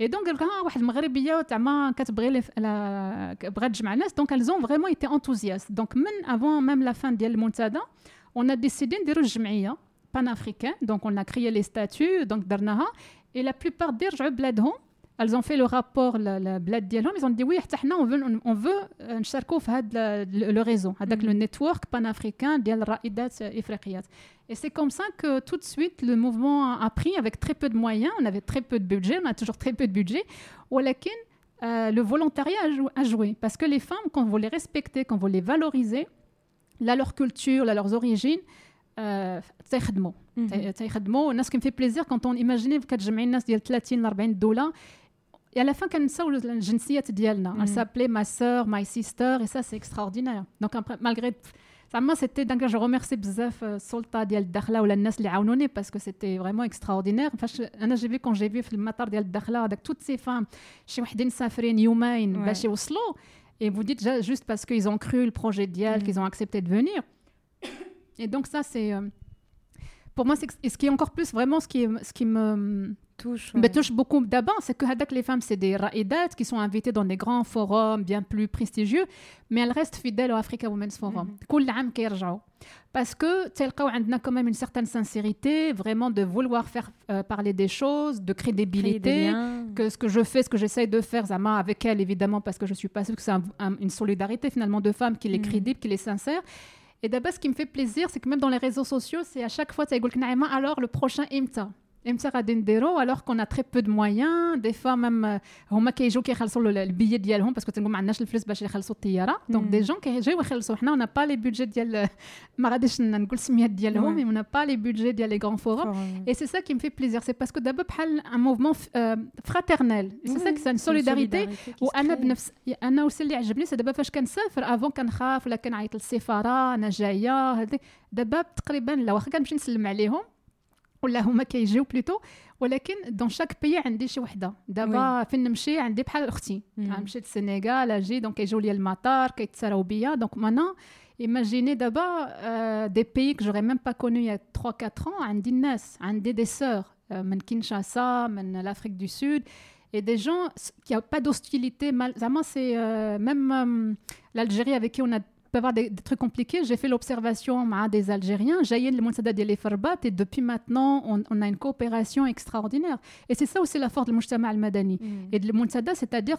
اي دونك قال لك واحد المغربيه زعما كتبغي بغات تجمع الناس دونك elles ont vraiment été enthousiastes donc من avant même la fin ديال المنتدى on a décidé نديرو الجمعيه panafricaine donc on a créé les statuts donc درناها et la plupart ديال رجعوا بلادهم elles ont fait le rapport البلاد ديالهم ils ont dit oui حتى حنا on veut on veut نشاركوا في هذا le réseau هذاك le network panafricain ديال الرائدات افريقيات et c'est comme ça que tout de suite le mouvement a pris avec très peu de moyens on avait très peu de budget on a toujours très peu de budget ولكن euh, le volontariat a joué parce que les femmes quand vous les respectez quand vous les valorisez là leur culture là leurs origines تيخدموا تيخدموا والناس كيف بليزير كونت اون ايماجيني كتجمعي الناس ديال 30 ل 40 دوله Et à la fin, كنساو الجنسية ديالنا. Elle s'appelait ma sœur, my sister, et ça, c'est extraordinaire. Donc, après, malgré... زعما سيتي دونك جو ريميرسي بزاف السلطه ديال الداخله ولا الناس اللي عاونوني باسكو سيتي فريمون اكستراوردينير فاش انا جي في كون جي في في المطار ديال الداخله هذاك توت سي فام شي وحدين مسافرين يومين باش يوصلوا et vous dites juste parce qu'ils ont cru le projet d'IAL, mm. qu'ils ont accepté de venir. Et donc ça, c'est... Euh, pour moi, c'est ce qui est encore plus vraiment ce qui, ce qui me touche, ouais. touche beaucoup d'abord, c'est que les femmes, c'est des ra'idat qui sont invitées dans des grands forums bien plus prestigieux, mais elles restent fidèles au Africa Women's Forum. Mhm. Parce que on a quand même une certaine sincérité, vraiment de vouloir faire euh, parler des choses, de crédibilité, que ce que je fais, ce que j'essaye de faire, Zama, avec elle évidemment, parce que je suis pas sûre que c'est une solidarité finalement de femmes qui est mhm. crédible, qui est sincère. Et d'abord, ce qui me fait plaisir, c'est que même dans les réseaux sociaux, c'est à chaque fois, tu alors le prochain IMTA امتى غادي نديرو الوغ كون تري بو دو مويان دي فوا ميم هما كيجيو كيخلصوا البيي ديالهم باسكو تنقول ما عندناش الفلوس باش يخلصوا الطياره دونك دي جون كيجيو يخلصوا حنا اون با لي بودجي ديال ما غاديش نقول السميات ديالهم مي اون با لي بودجي ديال لي غران فورم اي سي سا كي مفي بليزير سي باسكو دابا بحال ان موفمون فراترنيل سي سا كي سان سوليداريتي وانا بنفس انا وسي اللي عجبني سي دابا فاش كنسافر افون كنخاف ولا كنعيط للسفاره انا جايه دابا تقريبا لا واخا كنمشي نسلم عليهم ولا هما كيجيو بلوتو ولكن دون شاك بيي عندي شي وحده دابا فين نمشي عندي بحال اختي مشيت السنغال اجي دونك كيجيو لي المطار كيتسراو بيا دونك مانا ايماجيني دابا دي بيي كو جوري ميم با كونو يا 3 4 ans عندي الناس عندي دي سور من كينشاسا من لافريك دو سود et des gens qui a pas d'hostilité mal vraiment c'est euh, même euh, l'Algérie avec qui on a peut avoir des, des trucs compliqués. J'ai fait l'observation des Algériens. Jayen le Moussada de Farbat et depuis maintenant, on, on, a une coopération extraordinaire. Et c'est ça aussi la force du Mouchtama al-Madani. Mm. Et de Moussada, c'est-à-dire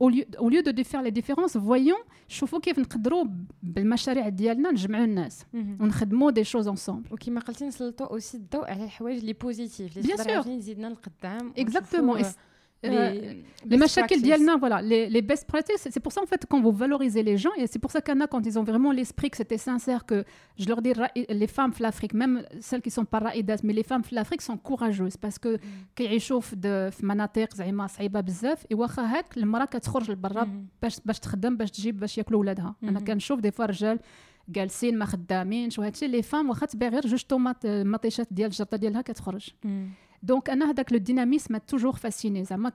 au lieu, au lieu de faire les différences, voyons, شوفوا كيف نقدروا بالمشاريع ديالنا نجمعوا الناس ونخدموا دي شوز انصومبل وكما قلتي نسلطوا اوسي الضوء على الحوايج اللي بوزيتيف اللي تقدر يزيدنا لقدام اكزاكتومون les, les machakil dialna, voilà, les, les best practices, c'est pour ça en fait quand vous valorisez les gens, et c'est pour ça qu'Anna, quand ils ont vraiment l'esprit que c'était sincère, que je leur dis, les femmes de l'Afrique, même celles qui sont pas raïdas, mais les femmes de l'Afrique sont courageuses parce que quand ils chauffent de مناطق زعما صعيبه بزاف ايوا هاك المراه كتخرج لبرا باش باش تخدم باش تجيب باش ياكلوا ولادها انا كنشوف دي فوا رجال جالسين ما خدامينش وهادشي لي فام واخا تبيع غير جوج طوماط مطيشات ديال الجرده ديالها كتخرج donc, le dynamisme m'a toujours fasciné. Ça m'a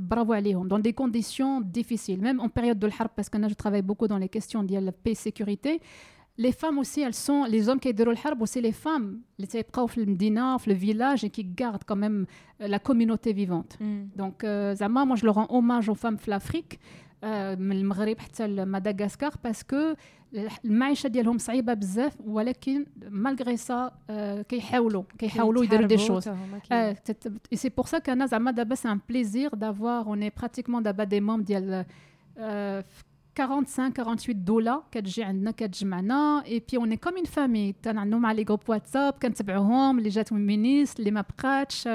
bravo Dans des conditions difficiles, même en période de l'harp, parce que je travaille beaucoup dans les questions de la paix et sécurité. Les femmes aussi, elles sont, les hommes qui aident le harp, aussi les femmes, les le village et qui gardent quand même euh, la communauté vivante. Mm. Donc, euh, Zama, moi, je leur rends hommage aux femmes de l'Afrique. من المغرب حتى لمدغسكر باسكو المعيشة ديالهم صعيبة بزاف ولكن مالغري سا كيحاولوا كيحاولوا يديروا دي شوز اي سي بور سا كان زعما دابا سي ان بليزير دافوار اون براتيكمون دابا دي موم ديال 45 48 دولار كتجي عندنا كتجمعنا اي بي اون كوم اون فامي عندهم مع لي جروب واتساب كنتبعوهم اللي جات من مينيس اللي ما بقاتش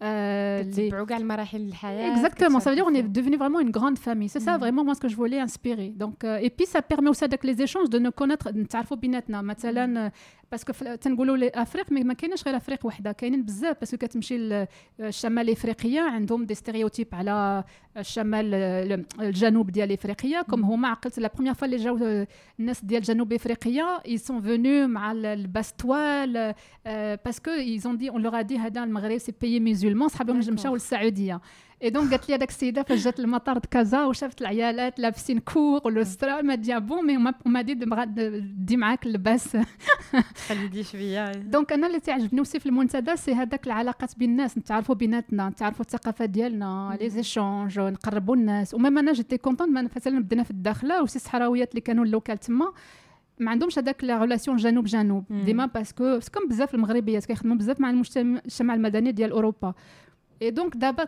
كتبعوا كاع المراحل الحياه exactement ça veut dire on est devenu vraiment une grande famille c'est ça vraiment moi ce que je voulais inspirer donc et puis ça permet aussi avec les échanges de nous connaître نتعرفوا بيناتنا مثلا باسكو تنقولوا الافريق ما كاينش غير أفريق وحدة كاينين بزاف باسكو كتمشي للشمال افريقيا عندهم دي ستيريوتيب على الشمال الجنوب ديال إفريقيا كوم هما عقلت لا بروميير فوا اللي جاو الناس ديال جنوب إفريقيا اي سون فونو مع الباستوال باسكو ايزون دي اون لور دي هذا المغرب سي بيي ميزولمون صحابهم مشاو للسعودية. اي دونك قالت لي هذاك السيده فاش جات المطار كازا وشافت العيالات لابسين كور ولوسترا ما دي بون مي ما دي دي معاك اللباس خليدي شوية دونك أنا اللي تعجبني وسي في المنتدى سي هذاك العلاقات بين الناس نتعرفوا بيناتنا نتعرفوا الثقافه ديالنا لي زيشونج نقربوا الناس وميم أنا جيتي كونطون مثلا بدينا في الداخله وسي الصحراويات اللي كانوا اللوكال تما ما عندهمش هذاك لا ريلاسيون جنوب جنوب ديما باسكو كوم بزاف المغربيات كيخدموا بزاف مع المجتمع المدني ديال اوروبا اي دونك دابا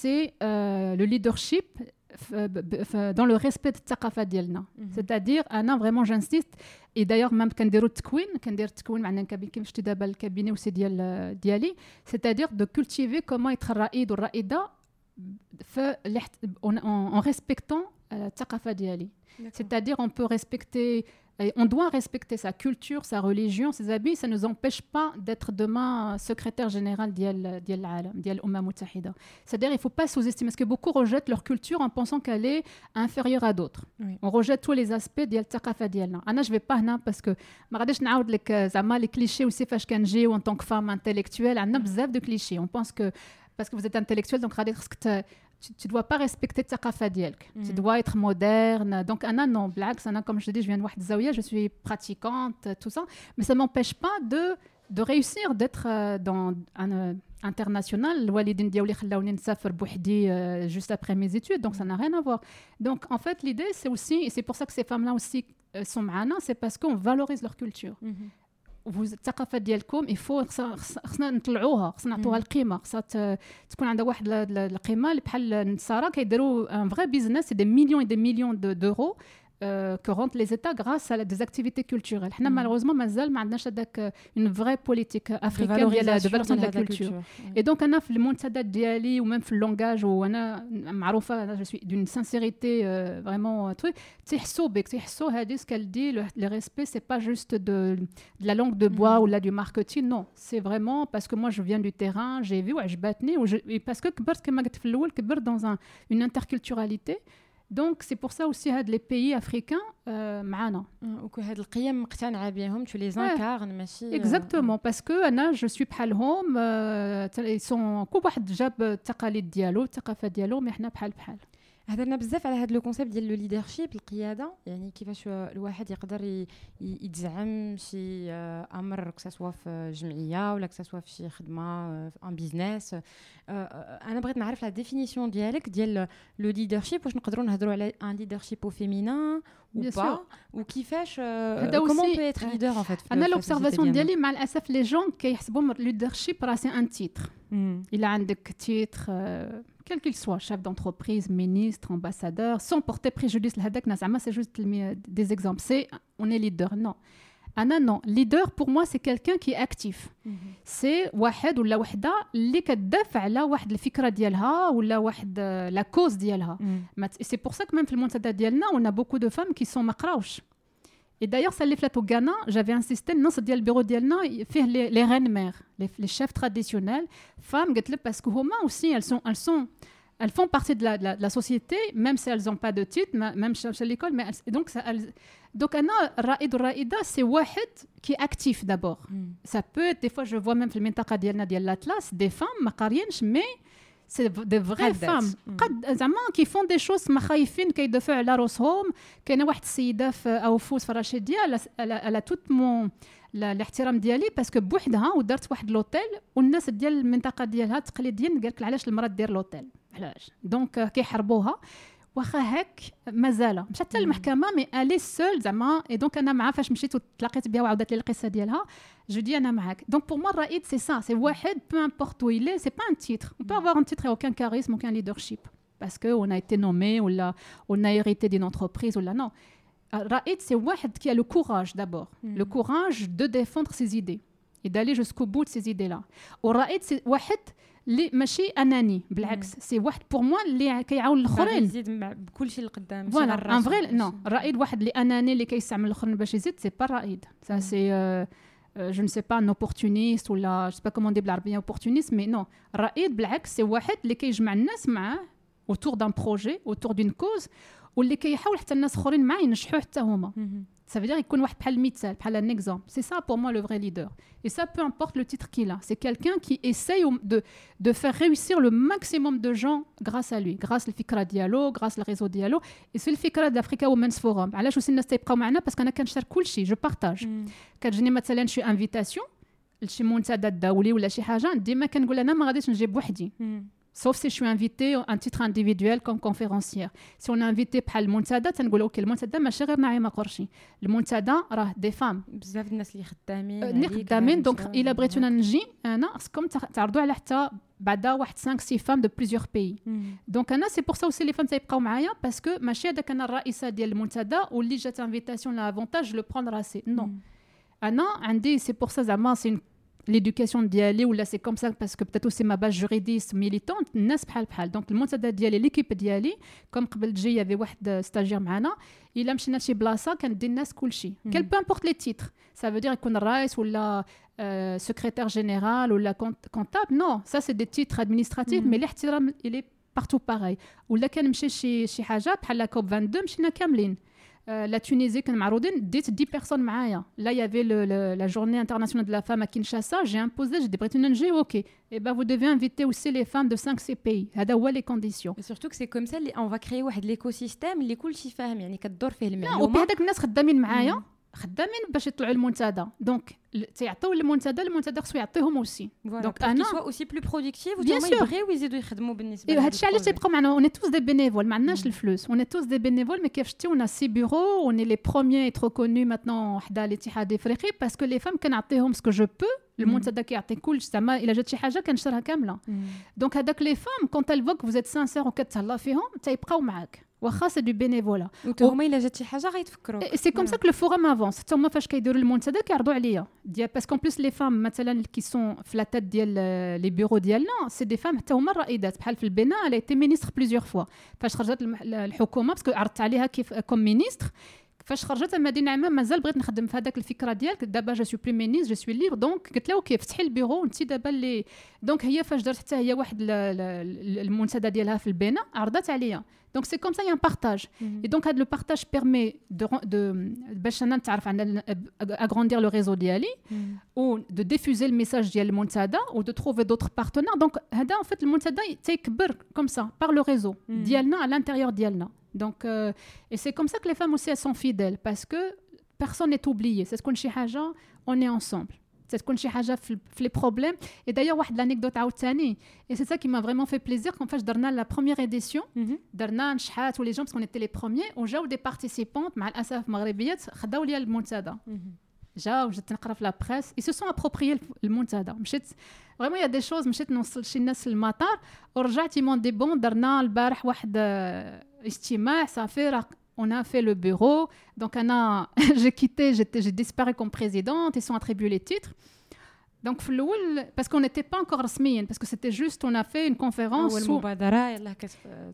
سي le leadership dans le respect de الثقافه ديالنا c'est-à-dire انا vraiment j'insiste et d'ailleurs même كنديروا التكوين كندير التكوين معنا كيف شفتي دابا الكابيني وسي ديال ديالي c'est-à-dire de cultiver comment être الرائد والرائده en respectant الثقافه ديالي c'est-à-dire on peut respecter on doit respecter sa culture, sa religion, ses habits. Ça ne nous empêche pas d'être demain secrétaire général d'Al Mutahida. C'est-à-dire qu'il ne faut pas sous-estimer, parce que beaucoup rejettent leur culture en pensant qu'elle est inférieure à d'autres. On rejette tous les aspects de l'Taqafa d'Yalna. Anna, je ne vais pas parce que je les clichés aussi, ou en tant que femme intellectuelle, on a de clichés. On pense que parce que vous êtes intellectuel, donc tu, tu dois pas respecter ta mm. Tu dois être moderne. Donc, Anna, non, blague. Anna, comme je te dis, je viens de Wahdazawiya, je suis pratiquante, euh, tout ça. Mais ça ne m'empêche pas de, de réussir, d'être euh, dans un. Euh, international, Walidin Diaouli Bouhdi juste après mes études, donc ça n'a rien à voir. Donc en fait, l'idée, c'est aussi, et c'est pour ça que ces femmes-là aussi sont ma'ana, c'est parce qu'on valorise leur culture. Mm-hmm. الثقافه ديالكم يفو خصنا نطلعوها خصنا نعطوها. القيمة خصها تكون عندها واحد ال- ال- القيمة بحال النصارى كيديروا ان فري بيزنس دي مليون دي مليون دورو Euh, que rentrent les États grâce à des activités culturelles. Nous, malheureusement, nous avons euh, une vraie politique africaine de valorisation de la culture. Et donc, on a le monde diali ou même le langage, où on a, je suis d'une sincérité euh, vraiment truc. ce qu'elle dit, le, respect, c'est pas juste de, la langue de bois ou là du marketing, non. C'est vraiment parce que moi, je viens du terrain, j'ai vu, je battenais, ou parce que, parce que dans une interculturalité. donc c'est pour ça aussi هاد les pays africains euh, معانا وكو هاد القيم مقتنعه بهم تو لي زانكارن ماشي Exactement, parce que انا جو سوي بحالهم آه، ت- ils sont كل واحد جاب التقاليد ديالو الثقافه ديالو مي حنا بحال بحال هضرنا بزاف على هذا لو كونسيبت ديال لو ليدرشيب القياده يعني كيفاش الواحد يقدر ي- ي- يتزعم شي آه، امر كسوا في جمعيه ولا كسوا في شي خدمه ان بيزنس انا بغيت نعرف لا ديفينيسيون ديالك ديال لو ليدرشيب واش نقدروا نهضروا على ان ليدرشيب او فيمينان ou Bien pas sûr. وكيفاش هذا كومون aussi- بو اتر آه. ليدر en fait في- انا في لوبسيرفاسيون السوسيتي ديالي مع الاسف لي جون كيحسبوا ليدرشيب راه سي ان تيتر ديالنا. Il a un titre, euh, quel qu'il soit, chef d'entreprise, ministre, ambassadeur, sans porter préjudice. Le hadak nazama, c'est juste le- des exemples. C'est on est leader. Non. Anna, non. Leader, pour moi, c'est quelqu'un qui est actif. مهم. سي واحد ولا وحده اللي كتدافع على واحد الفكره ديالها ولا واحد لا كوز ديالها مم. سي بور سا كمان في المنتدى ديالنا on a beaucoup de femmes qui sont ما قراوش Et d'ailleurs, ça les flatte au Ghana. J'avais insisté, non, c'est le bureau d'Yelna, faire les, les reines-mères, les, chefs traditionnels, femmes, parce que Roma aussi, elles sont, elles sont, elles font partie de la, société, même si elles n'ont pas de titre, même chez, chez l'école. Mais donc, ça, elles, donc, Anna, Raïd Raïda, c'est Wahed qui est actif d'abord. Hmm. Ça peut être, des fois, je vois même dans le Mentaka d'Yelna, l'Atlas, des femmes, mais vraies قادات. femmes مم. قد زعما qui font des choses ما خايفين كيدافعوا على روسهم كاينة واحد السيده في أو فوس في الرشيديه على توت مون الاحترام ديالي باسكو بوحدها ودارت واحد لوتيل والناس ديال المنطقة ديالها تقليديا قال لك علاش المراه دير لوتيل علاش دونك آه، كيحاربوها واخا هاك مازال مشات حتى مم. للمحكمه مي الي سول زعما اي دونك انا معاه فاش مشيت وتلاقيت بها وعاودت لي القصه ديالها جو دي انا معاك دونك بور موا الرائد سي سا سي واحد بو امبورت où il est c'est pas un titre on peut Mm. avoir un titre et aucun charisme aucun leadership parce que on a été nommé ou là on a hérité d'une entreprise ou là non Raïd, c'est واحد qui a le courage d'abord Mm. le courage de défendre ses idées et d'aller jusqu'au bout de ces idées-là. ورايد c'est واحد اللي ماشي أناني بالعكس سي واحد بور موا اللي كيعاون الآخرين. يزيد مع- بكل شيء القدام ماشي فوالا ان ماشي- نو الرائد واحد اللي أناني اللي كيستعمل الآخرين باش يزيد سي با الرائد سا. سي جو sais pas un opportuniste ولا جو sais pas comment dire بالعربية opportuniste mais non. الرائد بالعكس سي واحد اللي كيجمع الناس معاه autour d'un projet autour d'une cause واللي كيحاول حتى الناس اخرين معاه ينجحوا حتى هما. Ça veut dire qu'il connaît بحال المثال بحال un exemple. C'est ça pour moi le vrai leader. Et ça, peu importe le titre qu'il a. C'est quelqu'un qui essaye au- de, de faire réussir le maximum de gens grâce à lui. Grâce au Fikra Diallo, grâce au réseau Diallo. Et c'est le Fikra d'Africa Women's Forum. علاش وصلنا الناس تيبقاو معنا parce qu'انا كنشارك كل شيء je partage. مم. كتجيني مثلا شي انفيتاسيون لشي منتدى دولي ولا شي حاجه ديما كنقول انا ما غاديش نجيب وحدي مم. sauf si je suis invitée à un titre individuel comme conférencière. Si on est invité بحال المنتدى تنقول اوكي المنتدى ماشي غير نعيمه قرشي المنتدى راه دي فام بزاف الناس اللي خدامين اللي عليك، خدامين على دونك المستوى- الا بغيتونا نجي انا خصكم تع- تعرضوا على حتى بعدا واحد 5 6 فام دو بليزيور بيي مم. دونك انا سي بور سا اوسي لي فام تيبقاو معايا باسكو ماشي هذاك انا الرئيسه ديال المنتدى واللي جات انفيتاسيون لا افونتاج لو بروندر راسي نو مم. انا عندي سي بور سا زعما سي l'éducation ديالي ولا سي كوم سا باسكو بتاتو سي ما باج جوريديست ميليتونت الناس بحال بحال دونك المنتدى ديالي ليكيب ديالي كوم قبل تجي يافي واحد ستاجير معانا الا مشينا لشي بلاصه كندي الناس كلشي مم. كل بو امبورت لي تيتر سا فو دير يكون الرئيس ولا سكرتير جينيرال ولا كونتاب نو سا سي دي تيتر ادمينستراتيف مم. مي الاحترام الي بارتو باغي ولا كنمشي شي شي حاجه بحال لا كوب 22 مشينا كاملين Euh, la Tunisie كانوا معروضين ديت 10 personnes معايا là il y avait le, le, la journée internationale de la femme à Kinshasa j'ai imposé j'ai dit بغيتو نجي ok et ben vous devez inviter aussi les femmes de 5 ces pays هذا هو les conditions Et surtout que c'est comme ça اللي on va créer واحد l'écosystème اللي كلشي فاهم يعني كدور فيه لا وبي المعلومه هذاك الناس خدامين معايا مم. خدامين باش يطلعوا المنتدى دونك تيعطيو المنتدى المنتدى خصو يعطيهم اوسي دونك انا سوا اوسي بلو برودكتيف وهما يبغيو يزيدوا يخدموا بالنسبه لهذا الشيء علاش تيبقاو معنا اوني توس دي بينيفول ما عندناش الفلوس اوني توس دي بينيفول مي كيف شتي اون سي بيرو اوني لي بروميير اترو كونو ماتنون حدا الاتحاد الافريقي باسكو لي فام كنعطيهم سكو جو بو المنتدى كيعطي كل زعما الا جات شي حاجه كنشرها كامله دونك هذاك لي فام كونت الفوك فوزيت سانسير وكتهلا فيهم تيبقاو معاك واخا سي دو بينيفولا وهما الا جات شي حاجة غيتفكروا سي كوم سا كو لو فورام افونس حتى هما فاش كيديروا المنتدى كيعرضوا عليا ديال باسكو بلوس لي فام مثلا كي سون في لا تات ديال لي بيرو ديالنا سي دي فام حتى هما الرائدات بحال في البناء الا تي مينيستر بليزيور فوا فاش خرجت الحكومة باسكو عرضت عليها كيف كوم مينيستر فاش خرجت المدينة نعمه مازال بغيت نخدم في هذاك الفكرة ديالك. دابا جو سو بلي مينيس جو سوي ليبر دونك قلت لها أوكي فتحي البيرو انت دابا اللي دونك هي فاش درت حتى هي واحد المنتدى ديالها في البناء عرضت عليا. دونك سي كوم سا يان بارتاج اي دونك هذا لو بارتاج بيرمي دو دو باش أنا نتعرف على اغروندير لو ريزو ديالي و دو ديفوزي الميساج ديال المنتدى و دو تروفي دوطر بارتنير دونك هذا ان فيت المنتدى تيكبر كوم سا بار لو ريزو ديالنا على الانتيريور ديالنا Donc, euh, et c'est comme ça que les femmes aussi, elles sont fidèles, parce que personne n'est oublié. C'est ce qu'on haja, on est ensemble. C'est ce qu'on haja les problèmes. Et d'ailleurs, une anecdote عاوتاني, et c'est ça qui m'a vraiment fait plaisir quand fait درنا la première édition, درنا نشحات tous les gens parce qu'on était les premiers, وجاو des participantes مع الاسف مغربيات خداو ليا المنتدى. جاو جيت نقرا في لا بريس ils se sont appropriés المنتدى مشيت فريمون يا دي شوز مشيت نوصل شي ناس للمطار ورجعت يمون دي بون درنا البارح واحد اجتماع صافي on a fait le bureau. Donc, Anna, j'ai quitté, j'ai disparu comme présidente, ils sont attribués les titres. Donc, parce qu'on n'était pas encore rasmiyen, parce que c'était juste, on a fait une conférence. Où...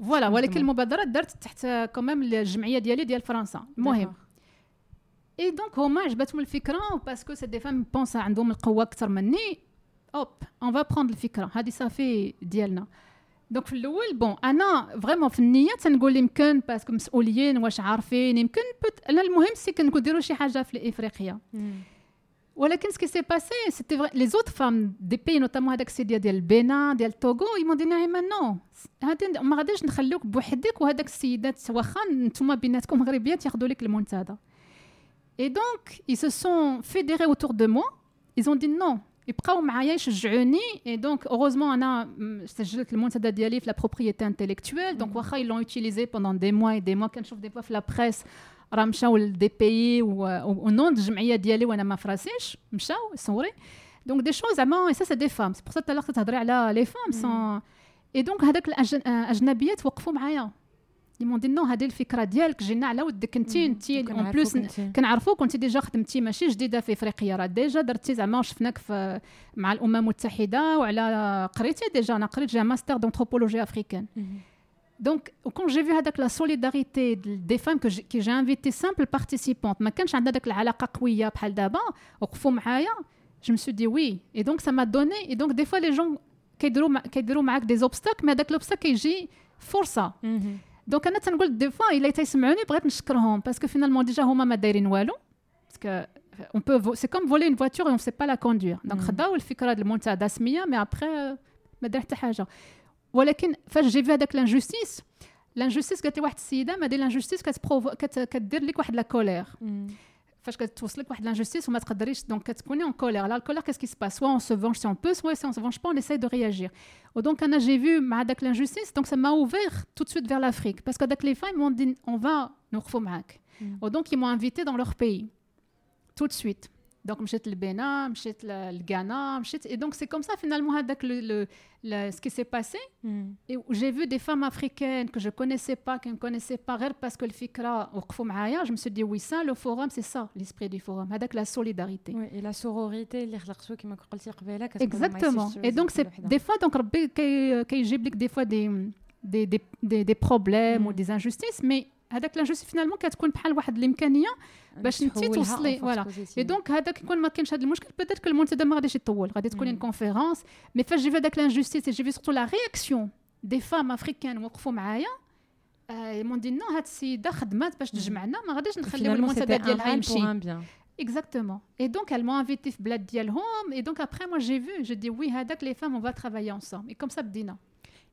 Voilà, ولكن المبادرة درت تحت quand même الجمعية ديالي ديال فرنسا المهم اي دونك هما عجبتهم الفكره باسكو سي دي فام بونس عندهم القوه اكثر مني اوب اون فا بروند الفكره هذه صافي ديالنا دونك في الأول بون أنا فريمون في النية تنقول يمكن باسكو مسؤولين واش عارفين يمكن بت... أنا المهم سي كنديروا شي حاجة في افريقيا ولكن سكي سي باسي سيتي لي زوت فام دي بي نوتامون هذاك السي ديال البنا ديال توغو يمون دي نعيمه نو هادي ما غاديش نخليوك بوحدك وهذاك السيدات واخا نتوما بيناتكم مغربيات ياخذوا لك المنتدى Et donc, ils se sont fédérés autour de moi. Ils ont dit non. يبقاو معايا يشجعوني اي دونك اوروزمون انا سجلت المنتدى ديالي في لا بروبريتي انتيليكتويل دونك واخا يلون يوتيليزي بوندون دي موا دي موا كنشوف دي فوا في لا بريس راه مشاو لدي بيي ونون الجمعيه ديالي وانا ما فراسيش مشاو صوري دونك دي شوز زعما سا سي دي فام سي بور سا تالار تهضري على لي فام سون اي دونك هذاك الاجنبيات وقفوا معايا يمون دي نو هذه الفكرة ديالك جينا على ودك. انت انت اون بلوس كنعرفوك كنت ديجا خدمتي ماشي جديدة في إفريقيا. راه ديجا درتي زعما شفناك في مع الأمم المتحدة وعلى قريتي ديجا. أنا قريت جا ماستر دونتروبولوجي افريكان دونك وكون جي في هذاك لا سوليداريتي دي فام كي جي انفيتي سامبل بارتيسيبونت ما كانش عندها داك العلاقة قوية بحال دابا وقفوا معايا جو مسو دي وي اي دونك سا ما دوني اي دونك دي فوا لي جون كيديروا كيديروا معاك دي زوبستاك مي هذاك لوبستاك كيجي فرصة. دونك أنا تنقول دي فوا إلا تيسمعوني بغيت نشكرهم باسكو فينالمون ديجا هما ما دايرين والو باسكو اون بو سي كوم فولي اون فواتور اون سي با لا كوندوير دونك خداو الفكرة ديال المنتدى سميه مي ابخي ما دار حتى حاجة. ولكن فاش جي في هذاك لانجوستيس لانجوستيس قالت لي واحد السيدة ما دير لانجوستيس كدير لك واحد لا كولير فاش كتوصلك واحد لانجوستيس وما تقدريش دونك كتكوني اون كولير لا الكولير كيس كي سباس سوا اون سو فونج سي اون بو سوا سي اون سو فونج با اون اساي دو رياجير ودونك انا جي فيو مع داك لانجوستيس دونك سا ما اوفير تو دو سويت فير لافريك باسكو داك لي فايم مون دي اون فا نوقفوا معاك ودونك يمون انفيتي دون لور بيي تو دو سويت دونك مشيت للبنان مشيت للغانا مشيت اي دونك سي كوم سا فينالمون هذاك ce qui s'est passé mm. et j'ai vu des femmes africaines que je connaissais pas qui ne connaissaient pas غير parce que الفكره وقفوا معايا je me suis dit oui ça le forum c'est ça l'esprit du forum هذاك la solidarité oui, et la sororité اللي خلقتو كما قلتي قبيله exactement et donc c'est des fois donc ربي كيجيب لك des fois des des des des, des problèmes mm. ou des injustices mais هذاك لانجوستي فينالمون كتكون بحال واحد الامكانيه باش انت توصلي فوالا اي دونك هذاك يكون ما كاينش هذا المشكل بيتيت كو المنتدى ما غاديش يطول غادي تكون اون كونفيرونس مي فاش جي في هذاك لانجوستيس جي في سورتو لا رياكسيون دي فام افريكان وقفوا معايا مون دي نو هاد السيده خدمات باش تجمعنا ما غاديش نخليو المنتدى ديالها يمشي Exactement. Et donc, elles m'ont invité في بلاد ديالهم. Et donc, après, moi, j'ai vu, j'ai dit, oui, هذاك les femmes, on va travailler ensemble. Et comme ça, بدينا.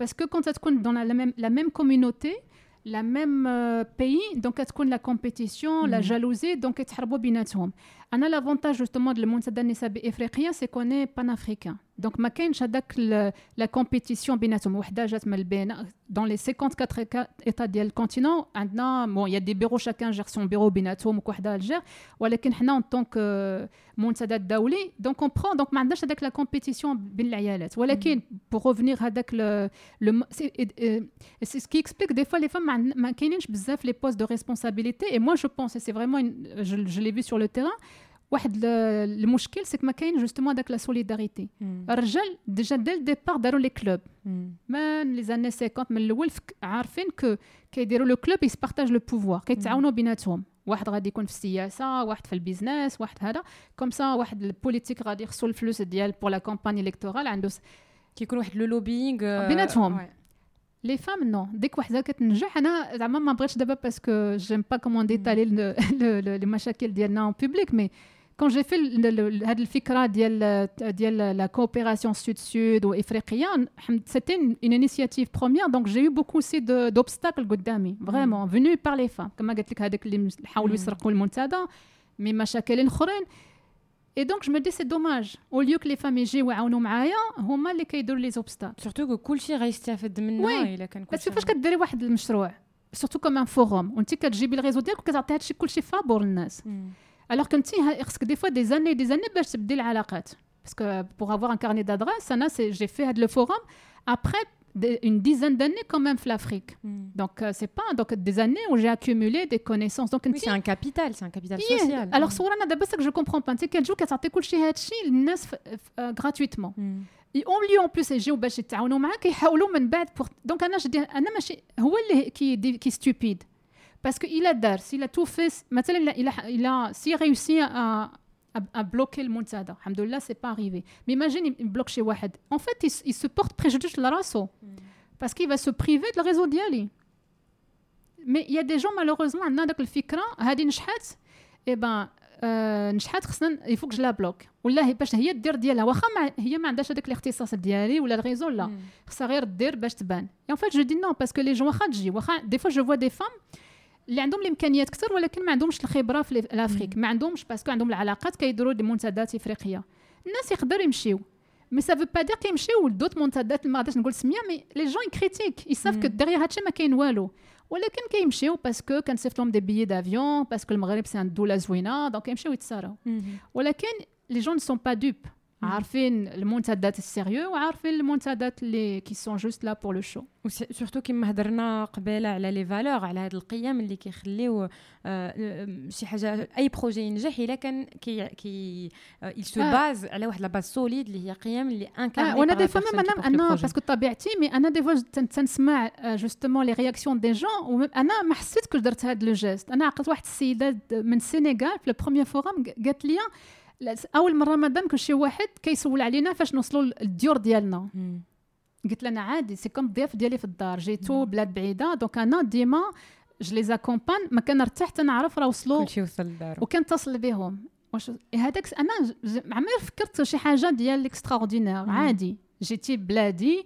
باسكو كون تكون دون لا ميم لا ميم كوميونيتي لا ميم بيي دونك كتكون لا كومبيتيسيون لا مهم. جالوزي دونك كيتحاربوا بيناتهم on a l'avantage justement de le monde c'est qu'on est panafricain. Donc, ma la compétition dans les 54 États du continent, bon, il y a des bureaux, chacun gère son bureau, binatoum ou Alger. Mais en tant que euh, monde daouli, donc on prend, donc on avec la compétition mm. pour revenir avec le, le c'est ce qui explique des fois les femmes, ma les postes de responsabilité. Et moi, je pense, et c'est vraiment, je l'ai vu sur le terrain. واحد المشكل سي ما كاين جوستومون داك لا سوليداريتي الرجال ديجا ديال الديبار داروا لي كلوب من لي زاني 50 من الأول عارفين كو كيديروا لو كلوب يسبارتاج لو بوفوار كيتعاونوا بيناتهم. واحد غادي يكون في السياسة واحد في البيزنس واحد هذا. كوم سا واحد البوليتيك غادي يخصو الفلوس ديال بور لا كامباني الكتورال عنده كيكون واحد لو لوبينغ بيناتهم. لي فام نو ديك وحده كتنجح أنا زعما ما بغيتش دابا باسكو جيم با كومون ديتالي لي مشاكل ديالنا اون بوبليك مي كون جي في هاد الفكره ديال ديال لا كوبيراسيون سود سود وافريقيا سيتي اون انيسياتيف بروميير دونك جي يو بوكو سي دوبستاكل قدامي فريمون فينو بار لي فام كما قلت لك هذاك اللي حاولوا مم. يسرقوا المنتدى مي مشاكل اخرين اي دونك جو مي دي سي دوماج او ليو كو لي فام يجيو يعاونوا معايا هما اللي كيديروا لي زوبستاكل سورتو كو كلشي غيستافد منها وي. الا كان بس كلشي كيفاش كديري واحد المشروع سورتو كوم ان فوروم وانت كتجيبي الريزو ديالك وكتعطي هادشي كلشي فابور للناس مم. الوغ كنتي خصك دي فوا دي زاني دي زاني باش تبدي العلاقات باسكو بوغ افوار ان كارني دادريس انا سي جي في هاد لو فوروم ابخي une dizaine d'années quand même في l'Afrique. مم. Donc euh, c'est pas donc des années où j'ai accumulé des connaissances. Donc Oui, انت c'est un capital, c'est un capital Yeah. social. alors صور انا دابا ساك جو كومبرون با انت كتجيو كتعطي كلشي هادشي للناس غراتويتمون مم. اون ليو اون بلوس يجيو باش يتعاونوا معاك كيحاولوا من بعد بور دونك انا جدي انا ماشي هو اللي كي دي كي ستوبيد باسكو الا دار سي لا تو في مثلا الا الا سي ريوسي ا ا بلوكي المنتدى الحمد لله سي با اريفي مي ايماجين يبلوك شي واحد اون فيت il se porte préjudice لراسو parce qu'il va se priver de le réseau ديالي مي il y a des gens malheureusement عندنا داك الفكره هذه نجحت اي بان آه نجحت خصنا يفوق لا بلوك ولا هي باش هي دير ديالها واخا ما هي ما عندهاش هذاك الاختصاص ديالي ولا الريزو لا مم. خصها غير دير باش تبان اي فيت جو دي نو باسكو لي جون واخا تجي واخا دي فوا جو فوا دي فام اللي عندهم الإمكانيات كثر ولكن ما عندهمش الخبرة في الافريك ما عندهمش باسكو عندهم العلاقات كيديروا دي منتديات إفريقية. الناس يقدروا يمشيو. مي سافو با دير كيمشيو لدوت منتديات ما غاديش نقول سمية مي لي جون كريتيك يساف كو. ديغيغ هادشي ما كاين والو. ولكن كيمشيو باسكو كنصيفط لهم دي بيي دافيون باسكو المغرب سي ان دوله زوينة دونك كيمشيو يتساراو. ولكن لي جون سون با دوب. عارفين المنتديات السيريو وعارفين المنتديات اللي كي سون جوست لا بور لو شو سورتو كيما هضرنا قبيلة على لي فالور على هاد القيم اللي كيخليو آه، آه، شي حاجة أي بروجي ينجح إلا كان كي كي il se آه. باز على واحد لا باز سوليد اللي هي قيم اللي انكارني آه وأنا دي فوا ميم أنا أنا باسكو طبيعتي مي أنا دي فوا تن- تنسمع جوستومون لي رياكسيون دي جون أنا ما حسيت كو درت هاد لو جيست أنا عقلت واحد السيدة من السينيغال في البروميير فورم قالت لي أول مرة مادام كل شي واحد كيسول علينا فاش نوصلوا للديور ديالنا. قلت لها أنا عادي سي كوم الضياف ديالي في الدار. جيتو بلاد بعيدة. دونك أنا ديما جو لي زاكومبان ما كنرتاح حتى نعرف راه وصلوا كلشي وصل لدارو. وكنتصل بهم. واش هذاك أنا عمري فكرت شي حاجة ديال الاكستراوردينير مم. عادي. جيتي بلادي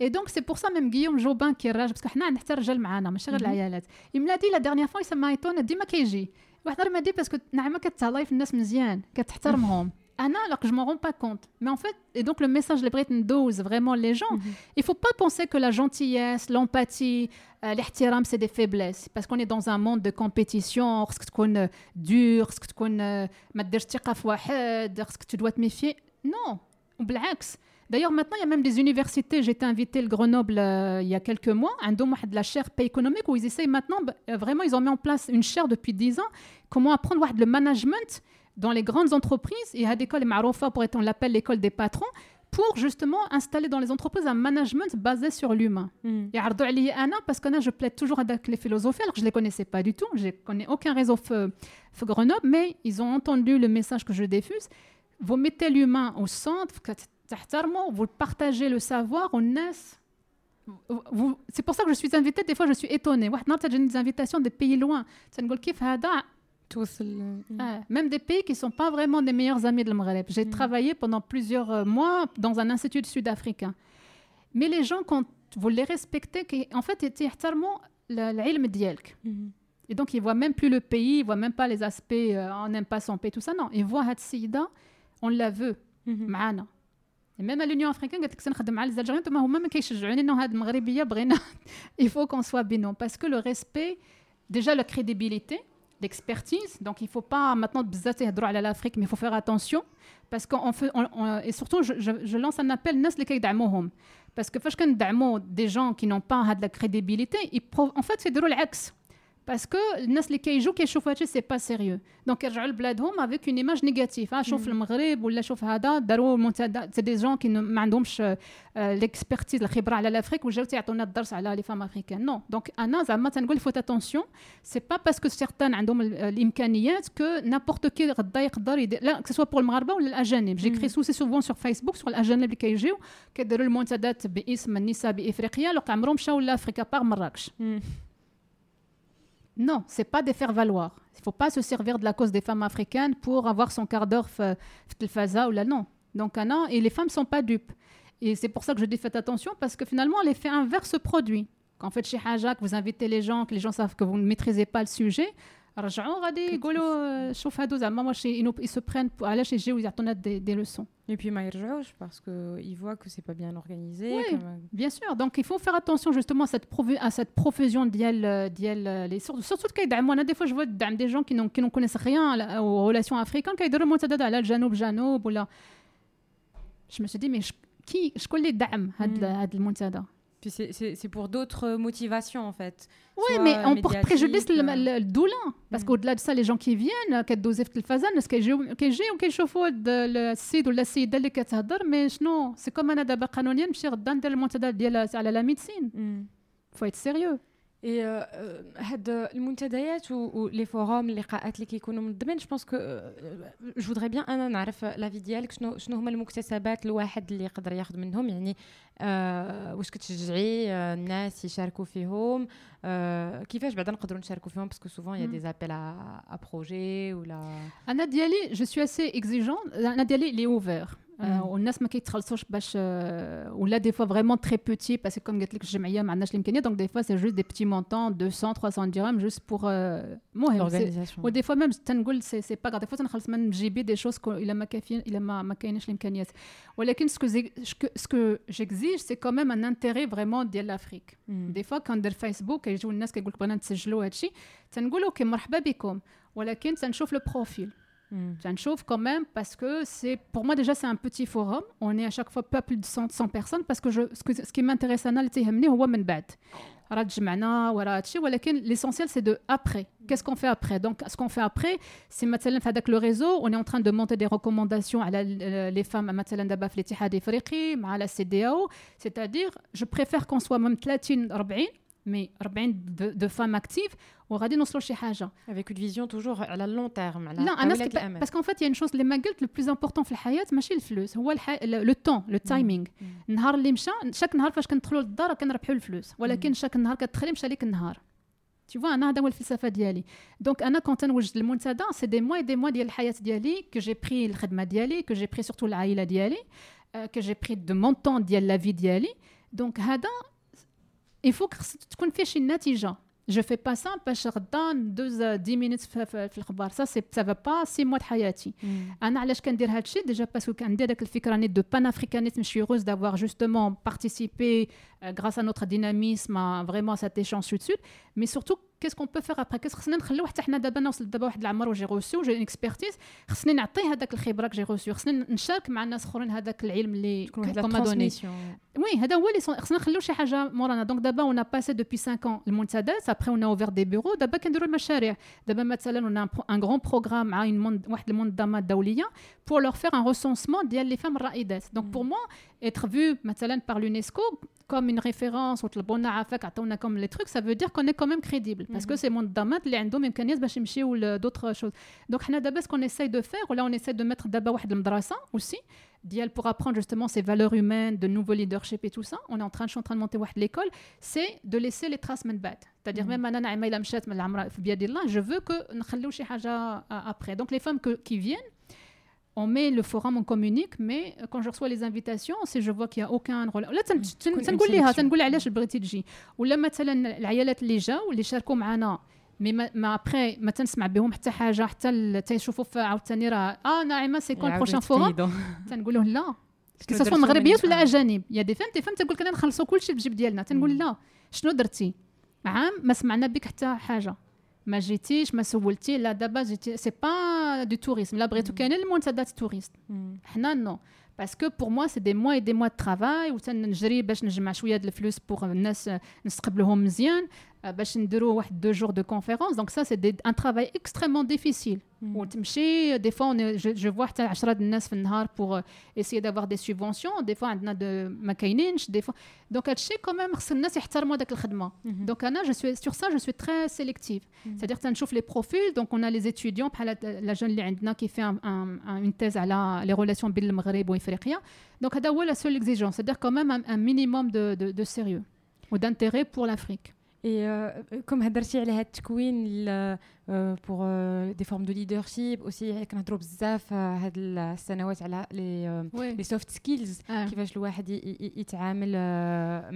اي دونك سي بور سا ميم غيوم جوبان كي الراجل باسكو حنا عندنا حتى الرجال معانا ماشي غير مهم. العيالات يملادي لا ديرنيير فوا يسمى ايتون ديما كيجي واحد راه ما دي باسكو نعمه كتهلاي في الناس مزيان كتحترمهم Anna, alors que je m'en rends pas compte. Mais en fait, et donc le message de Bretton dose vraiment les gens. Il Il faut pas penser que la gentillesse, l'empathie, euh, l'ihtiram, c'est des faiblesses. Parce qu'on est dans un monde de compétition, que tu dur, que tu dois te méfier. Non, بالعكس D'ailleurs, maintenant, il y a même des universités. Été invitée le Grenoble euh, il y a quelques mois, un don de la chaire paix économique où ils essayent maintenant, bah, euh, vraiment, ils ont mis en place une chaire depuis 10 ans, comment apprendre le management dans les grandes entreprises. Et à l'école Marofa, pour être, on l'appelle l'école des patrons, pour justement installer dans les entreprises un management basé sur l'humain. Mm. Et Anna, parce que je plaide toujours avec les philosophes, alors que je ne les connaissais pas du tout, je ne connais aucun réseau feu, Grenoble, mais ils ont entendu le message que je diffuse. Vous mettez l'humain au centre, vous partagez le savoir on c'est pour ça que je suis invitée des fois je suis étonnée j'ai des invitations des pays loin même des pays qui ne sont pas vraiment des meilleurs amis de Maghreb. J'ai mm. travaillé pendant plusieurs euh, mois dans un institut sud-africain. Mais les gens, quand vous les respectez, en fait, ils l'ilm dielk. Mm-hmm. Et donc, ils ne voient même plus le pays, ils ne voient même pas les aspects, euh, on n'aime pas son pays, tout ça. Non, ils voient Hatsida, on la veut, معانا. Mm-hmm. même à l'Union africaine قالت لك سنخدم مع الجزائريين هما ما كيشجعوني انه هاد المغربيه بغينا il faut qu'on soit binôme parce que le respect déjà la crédibilité l'expertise donc il faut pas maintenant بزاف يهضروا على l'Afrique mais il faut faire attention parce qu'on fait on, on, et surtout je, je, je lance un appel الناس اللي كيدعموهم parce que فاش كندعموا des gens qui n'ont pas هاد la crédibilité ils en fait يديروا العكس parce que الناس اللي كيجوا كيشوفوا هادشي سي با سيريو دونك يرجعوا لبلادهم افيك اون ايماج نيجاتيف اه شوف المغرب ولا شوف هذا داروا المنتدى سي دي جون كي ما عندهمش ليكسبرتيز الخبره على لافريك وجاو تيعطونا الدرس على لي فام افريكان نو دونك انا زعما تنقول فوت اتونسيون سي با باسكو سيغتان عندهم الامكانيات كو نابورت كي غدا يقدر يدير لا سوا بور المغاربه ولا الاجانب جيكري سوسي سوفون سور فيسبوك سور الاجانب اللي كيجيو كيديروا المنتديات باسم النساء بافريقيا لو عمرهم مشاو لافريكا باغ مراكش Non, c'est pas des faire valoir. Il faut pas se servir de la cause des femmes africaines pour avoir son quart d'heure euh, faza ou là non. Donc ah non, et les femmes sont pas dupes. Et c'est pour ça que je dis faites attention parce que finalement l'effet inverse se produit. Quand en fait chez Hajak vous invitez les gens, que les gens savent que vous ne maîtrisez pas le sujet, euh, ils se prennent pour aller chez ils des leçons. Et puis Maïrjaouch, parce qu'il euh, voit que c'est pas bien organisé. Oui, euh, bien sûr. Donc il faut faire attention justement à cette, à cette profession. Euh, les... Surtout, surtout que des fois je vois des gens qui n'en connaissent rien aux relations africaines, qui disent à la Janoub, Janoub, ou là. Je me suis dit, mais qui, je connais Dam, hmm. Had le puis c'est pour d'autres motivations en fait. Oui, mais on porte préjudice le doulin. Parce mm. qu'au-delà de ça, les gens qui viennent, qui dosent le fazan, est-ce qu'ils ou qu'ils chauffent le CID ou la CID اللي كتهضر mais non, c'est comme انا دابا قانونيا نمشي غدا ندير المنتدى ديال على la médecine. Il faut être sérieux. اي هاد المنتديات ولي فوروم اللقاءات اللي كيكونوا منظمين جو بونس كو جو فودري بيان أنا نعرف لافي ديالك شنو شنو هما المكتسبات الواحد اللي يقدر ياخذ منهم؟ يعني آه واش كتشجعي آه الناس يشاركوا فيهم؟ كيفاش بعدا نقدروا نشاركوا فيهم باسكو سوفون يا دي زابيل ا بروجي ولا انا ديالي جو سوي اسي اكزيجون انا ديالي لي اوفر والناس ما كيتخلصوش باش ولا دي فوا فريمون تري بوتي باسكو كوم قلت لك الجمعيه ما عندناش الامكانيه دونك دي فوا سي جوست دي بتي مونطون 200 300 درهم جوست بور مهم ودي فوا ميم تنقول سي سي با دي فوا تنخلص من جيبي دي شوز الا ما كافيين الا ما ما كاينش الامكانيات ولكن سكو سكو جيكزيج سي كو ميم ان انتيري فريمون ديال لافريك دي فوا كندير فيسبوك كيجيو الناس كيقول لك بغينا نتسجلوا هادشي تنقول اوكي مرحبا بكم ولكن تنشوف لو بروفيل J'en chauffe quand même parce que c'est pour moi déjà c'est un petit forum. On est à chaque fois pas plus de 100, 100 personnes parce que je, ce, que, ce qui m'intéresse à هو من بعد راه تجمعنا ورا هادشي ولكن l'essentiel c'est de après qu'est-ce qu'on fait après donc ce qu'on fait après c'est مثلا في هذاك le réseau on est en train de monter des recommandations على les femmes مثلا دابا في الاتحاد الافريقي مع la CDAO c'est-à-dire je préfère qu'on soit même 30 40 mais 40 de, de femmes actives وغادي نوصلوا شي حاجه avec une vision toujours على long terme على لا انا باسكو ان فات يا شوز اللي ما قلت لو بلوز امبورطون في الحياه ماشي الفلوس هو لو طون لو تايمينغ النهار اللي مشى شاك نهار فاش كندخلوا للدار كنربحوا الفلوس ولكن شاك نهار كتخلي مشى لك النهار tu vois انا هذا هو الفلسفه ديالي دونك انا كنت نوجد المنتدى سي دي موا دي موا ديال الحياه ديالي كو جي بري الخدمه ديالي كو جي بري سورتو العائله ديالي كو جي بري دو مون طون ديال لا في ديالي دونك هذا il faut تكون فيه شي نتيجه جو في با سا باش غدا ندوز 10 مينوت في الخبار سا سي سا با سي موا حياتي انا علاش كندير هذا الشيء ديجا باسكو كندير داك الفكره نيت دو بانافريكانيزم شي روز دافوار جوستومون بارتيسيبي غراس ا نوتر ديناميسم فريمون سات échange سود سود مي سورتو كيس كون بو فيغ ابري كيس خصنا نخليو حتى حنا دابا نوصل دابا واحد العمر وجي روسو وجي اون اكسبيرتيز خصني نعطيه هذاك الخبرة كجي روسو خصني نشارك مع الناس اخرين هذاك العلم اللي واحد لا وي هذا هو اللي خصنا نخليو شي حاجة مورانا دونك دابا اون باسي دوبي 5 ans المنتديات ابري اون اوفر دي بيرو دابا كنديروا المشاريع. دابا مثلا اون ان غران بروغرام مع واحد المنظمه الدوليه بور لور فير ان ريسونسمون ديال لي فام الرائدات. دونك بور موا اتر فيو مثلا بار لونيسكو comme une référence وطلبونا عافاك عطونا comme les trucs ça veut dire qu'on est quand même crédible parce que c'est منظمات اللي عندهم امكانيات باش يمشيو d'autres choses donc حنا دابا ce qu'on essaye de faire ولا on essaie de mettre دابا واحد المدرسه aussi ديال pour apprendre justement ces valeurs humaines de nouveau leadership et tout ça on est en train je suis en train de monter واحد l'école c'est de laisser les traces من بعد c'est-à-dire même انا نعمه الا مشات من العمر في بيد الله je veux que نخليو شي حاجه après donc les femmes que, qui viennent on met le forum, on communique, mais quand je reçois les invitations, si je vois qu'il n'y a aucun rôle. Là, تنقول ليها تنقول علاش بغيتي تجي ولا مثلا العيالات اللي جاو اللي شاركوا معنا مي ما ابخي ما تنسمع بهم حتى حاجة حتى تيشوفوا عاوتاني راه آه ناعمه سي كون بروشان فورم تنقول لهم لا سواء مغربيات ولا اجانب يا دي فهم تفهم تقول لك نخلصوا كل شيء بالجيب ديالنا تنقول لا شنو درتي؟ عام ما سمعنا بك حتى حاجة. ما جيتيش ما سولتي لا دابا جيتي سي با دو توريزم لا بغيتو كاين المنتدى توريست حنا نو باسكو بور موا سي دي موا دي موا دو ترافاي وتنجري باش نجمع شويه د الفلوس بوغ الناس نستقبلهم مزيان Euh, deux jours de conférence. Donc ça, c'est un travail extrêmement difficile. Mm. Euh, des fois, on est, je, je vois pour euh, essayer d'avoir des subventions. Des fois, on a de des fois. Donc, quand même, mm-hmm. Donc, Anna, je suis, sur ça, je suis très sélective. Mm. C'est-à-dire que chauffe les profils. Donc, on a les étudiants, la, jeune qui fait une thèse à la, les relations bil maghreb ou Donc, c'est la seule exigence. C'est-à-dire quand même un, minimum de sérieux ou d'intérêt pour l'Afrique. اي كم هدرتي على هذا التكوين بور دي فورم دو ليدرشيب اوسي كنهضروا بزاف هاد السنوات على لي لي سوفت سكيلز كيفاش الواحد يتعامل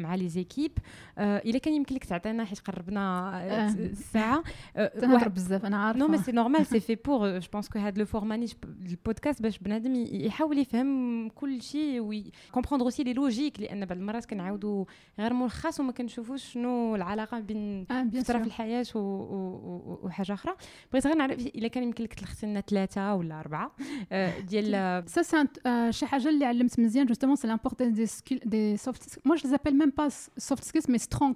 مع لي زيكيب الا كان يمكن لك تعطينا حيت قربنا الساعه تهضر بزاف انا عارفه نو مي سي نورمال سي في بور جو بونس كو هاد لو فورماني البودكاست باش بنادم يحاول يفهم كل شيء ويكومبروندر اوسي لي لوجيك لان بعض المرات كنعاودوا غير ملخص وما كنشوفوش شنو العلاقه بين فتره في الحياه وحاجه اخرى بغيت غير نعرف الا كان يمكن لك تلخصي لنا ثلاثه ولا اربعه ديال سا سي شي حاجه اللي علمت مزيان جوستومون سي لامبورتونس دي سكيل دي سوفت مو جو زابيل ميم با سوفت سكيلز مي سترونغ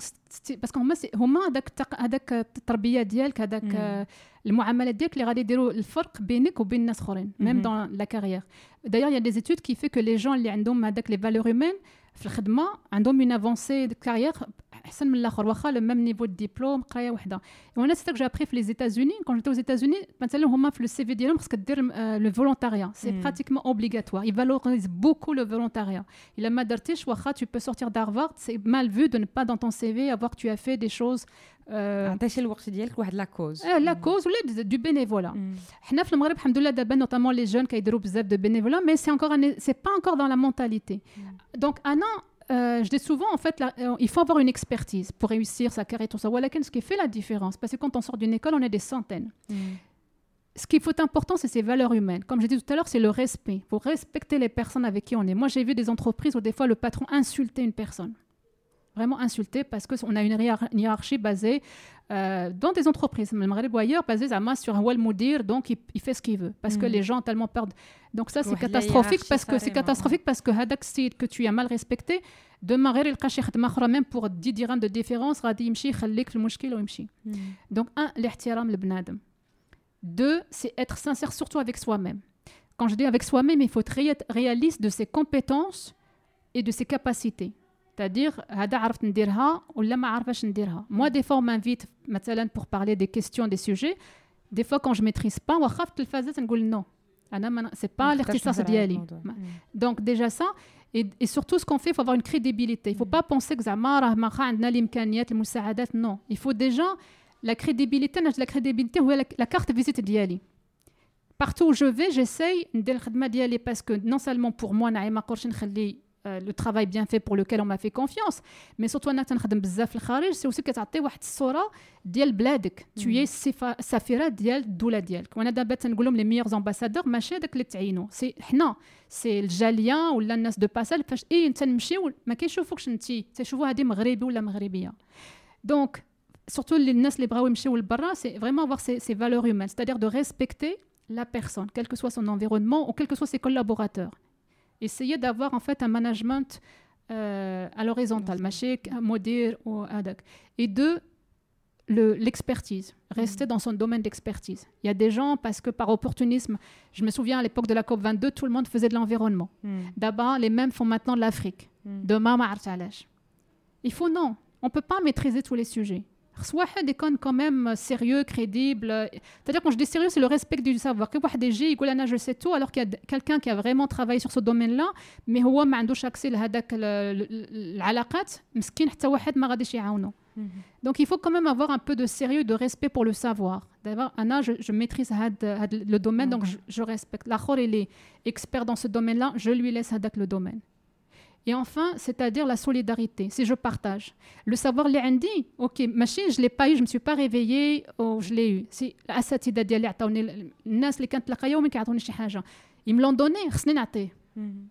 باسكو هما هما هذاك هذاك التربيه ديالك هذاك المعاملات ديالك اللي غادي يديروا الفرق بينك وبين الناس اخرين ميم دون لا كارير دايوغ يا دي زيتود كي في كو لي جون اللي عندهم هذاك لي فالور هيومان في الخدمه عندهم اون افونسي دو كارير احسن من الاخر واخا لو ميم نيفو دو ديبلوم قرايه وحده وانا سيتك جو ابري في لي زيتازوني كون جيتو زيتازوني مثلا هما في لو سي في ديالهم خصك دير لو فولونتاريا سي براتيكمون اوبليغاتوار يفالوريز بوكو لو فولونتاريا الا ما درتيش واخا tu peux sortir d'Harvard c'est mal vu de ne pas dans ton CV avoir que tu as fait des choses عطيتي الوقت ديالك لواحد لا كوز لا كوز ولا دو بينيفولا حنا في المغرب الحمد لله دابا نوتامون لي جون كيديروا بزاف دو بينيفولا مي سي انكور سي با انكور دون لا مونتاليتي دونك انا Euh, je dis souvent, en fait, la, euh, il faut avoir une expertise pour réussir sa carrière, tout ça. Voilà ce qui fait la différence. Parce que quand on sort d'une école, on est des centaines. Mm. Ce qui est important, c'est ses valeurs humaines. Comme j'ai dit tout à l'heure, c'est le respect. Il faut respecter les personnes avec qui on est. Moi, j'ai vu des entreprises où des fois le patron insultait une personne vraiment insulté parce qu'on a une hiérarchie basée euh, dans des entreprises. Le Boyer, basé sur un Walmoudir, donc il, fait ce qu'il veut parce que les gens ont tellement peur. Donc ça, c'est catastrophique parce que c'est catastrophique parce que Hadaxid, que tu as mal respecté, demain, il y même pour 10 dirhams de différence, il y a le Donc, un, l'ihtiram le bnadem. Deux, c'est être sincère surtout avec soi-même. Quand je dis avec soi-même, il faut être réaliste de ses compétences et de ses capacités. C'est-à-dire, هذا عرفت نديرها ولا ما عارفاش نديرها. Moi, des fois, on m'invite مثلا pour parler des questions, des sujets. Des fois, quand je maîtrise pas, واخا في التلفازة تنقول non. أنا c'est pas الاختصاص ديالي. Donc déjà ça, et, et surtout ce qu'on fait, il faut avoir une crédibilité. Il faut pas penser que زعما راه ما عندنا الإمكانيات المساعدات. Non, il faut déjà la crédibilité. La crédibilité هو la carte visite ديالي. Partout où je vais, j'essaye ندير الخدمة ديالي parce que non seulement pour moi نعيمة قرش نخلي euh, le travail bien fait pour lequel on m'a fait confiance mais surtout انا تنخدم بزاف في الخارج سي اوسي كتعطي واحد الصوره ديال بلادك tu es سفيره ديال الدوله ديالك وانا دابا تنقول لهم لي ميور امباسادور ماشي هذاك اللي تعينوا سي حنا سي الجاليه ولا الناس دو باسال فاش اي انت نمشيو ما كيشوفوكش انت تيشوفوا هذه مغربي ولا مغربيه دونك surtout les الناس اللي بغاو يمشيو لبرا c'est vraiment avoir ces, ces valeurs humaines c'est-à-dire de respecter la personne quel que soit son environnement ou quels que soient ses collaborateurs essayer d'avoir en fait un management euh, à l'horizontale machik modir ou adak et deux l'expertise, rester mm. dans son domaine d'expertise. Il y a des gens, parce que par opportunisme, je me souviens à l'époque de la COP22, tout le monde faisait de l'environnement. Mm. D'abord, les mêmes font maintenant de l'Afrique. Mm. Demain, Il faut non, on ne peut pas maîtriser tous les sujets. Soit des quand même sérieux, crédible. C'est-à-dire quand je dis sérieux, c'est le respect du savoir. Que des gens ils je sais tout alors qu'il y a quelqu'un qui a vraiment travaillé sur ce domaine-là, mais هو ما عندوش accès لهذاك العلاقات مسكين حتى واحد ما غاديش يعاونو. Donc il faut quand même avoir un peu de sérieux, de respect pour le savoir. D'abord, Anna, je, je maîtrise le domaine, donc je, je respecte. L'achor, il est expert dans ce domaine-là, je lui laisse le domaine. Et enfin, c'est-à-dire la solidarité, si je partage. Le savoir les indi, ok, machine, je l'ai pas eu, je me suis pas réveillée, oh, je l'ai eu. C'est l'asset d'Adi, les gens qui ont été là, ils me l'ont donné, je l'ai mhm.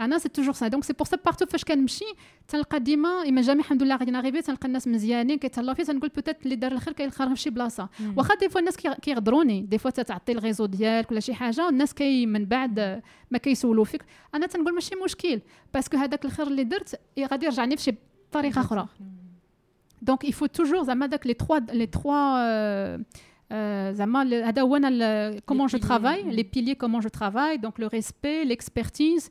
انا سي توجور سا دونك سي بور سا بارتو فاش كنمشي تلقى ديما اما جامي الحمد لله غادي ناريفي تلقى الناس مزيانين كيتهلاو فيه تنقول بوتيت اللي دار الخير كيلقى في شي بلاصه واخا دي فوا الناس كيغدروني دي فوا تعطي الغيزو ديالك ولا شي حاجه والناس كي من بعد ما كيسولوا فيك انا تنقول ماشي مشكل باسكو هذاك الخير اللي درت غادي يرجعني في شي طريقه اخرى دونك il faut toujours زعما داك لي تخوا لي تخوا زعما هذا هو انا كومون جو ترافاي لي بيليي كومون جو ترافاي دونك لو ريسبي ليكسبرتيز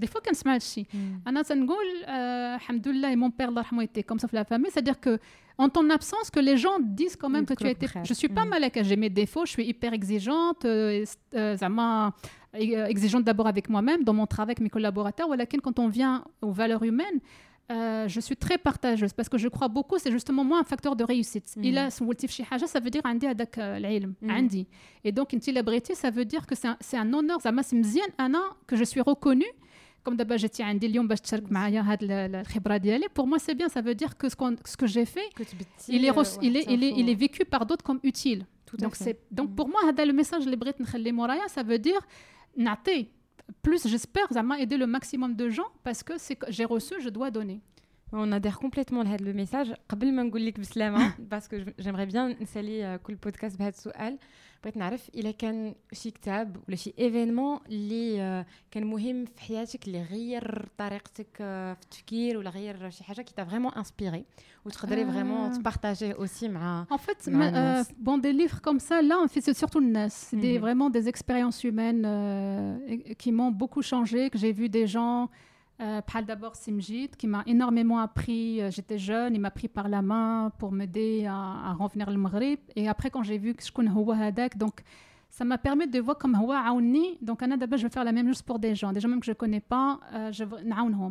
des fois كنسمع هادشي انا تنقول الحمد لله mon père الله يرحمه était comme ça في la famille c'est-à-dire que en ton absence que les gens disent quand même que tu as été je suis pas malaka j'ai mes défauts je suis hyper exigeante زعما exigeante d'abord avec moi-même dans mon travail avec mes collaborateurs ولكن quand on vient aux valeurs humaines euh, je suis très partageuse parce que je crois beaucoup c'est justement moi un facteur de réussite mm. il a سولتي في شي حاجه ça veut dire عندي هذاك العلم mm. عندي et donc une célébrité ça veut dire que c'est un, c'est un honneur زعما سي مزيان انا que je suis reconnue comme d'abord j'étais عندي اليوم باش تشارك معايا هاد الخبره ديالي pour moi c'est bien ça veut dire que ce, ce que j'ai fait il est, il, est, il, est, il est vécu par d'autres comme utile donc c'est donc pour moi هذا le message اللي بغيت نخلي مورايا ça veut dire نعطي plus j'espère زعما aider le maximum de gens parce que c'est j'ai reçu je dois donner on adhère complètement à le message قبل ما نقول لك بسلامه parce que j'aimerais bien نسالي كل بودكاست بهذا السؤال بغيت نعرف الا كان شي كتاب ولا شي ايفينمون اللي كان مهم في حياتك اللي غير طريقتك في التفكير ولا غير شي حاجه كي تا فريمون انسبيري وتقدري فريمون تبارطاجيه اوسي مع En fait, euh, bon, des livres comme ça, là, en fait, c'est surtout le NES. C'est des, vraiment des expériences humaines euh, qui m'ont beaucoup changé, que j'ai vu des gens Euh, d'abord Simjit, qui m'a énormément appris. Euh, j'étais jeune, il m'a pris par la main pour m'aider à, revenir au Maghreb. Et après, quand j'ai vu que je connais Hadak, donc ça m'a permis de voir comme Hawa Aouni. Donc, d'abord, je vais faire la même chose pour des gens, des gens même que je ne connais pas. Euh, je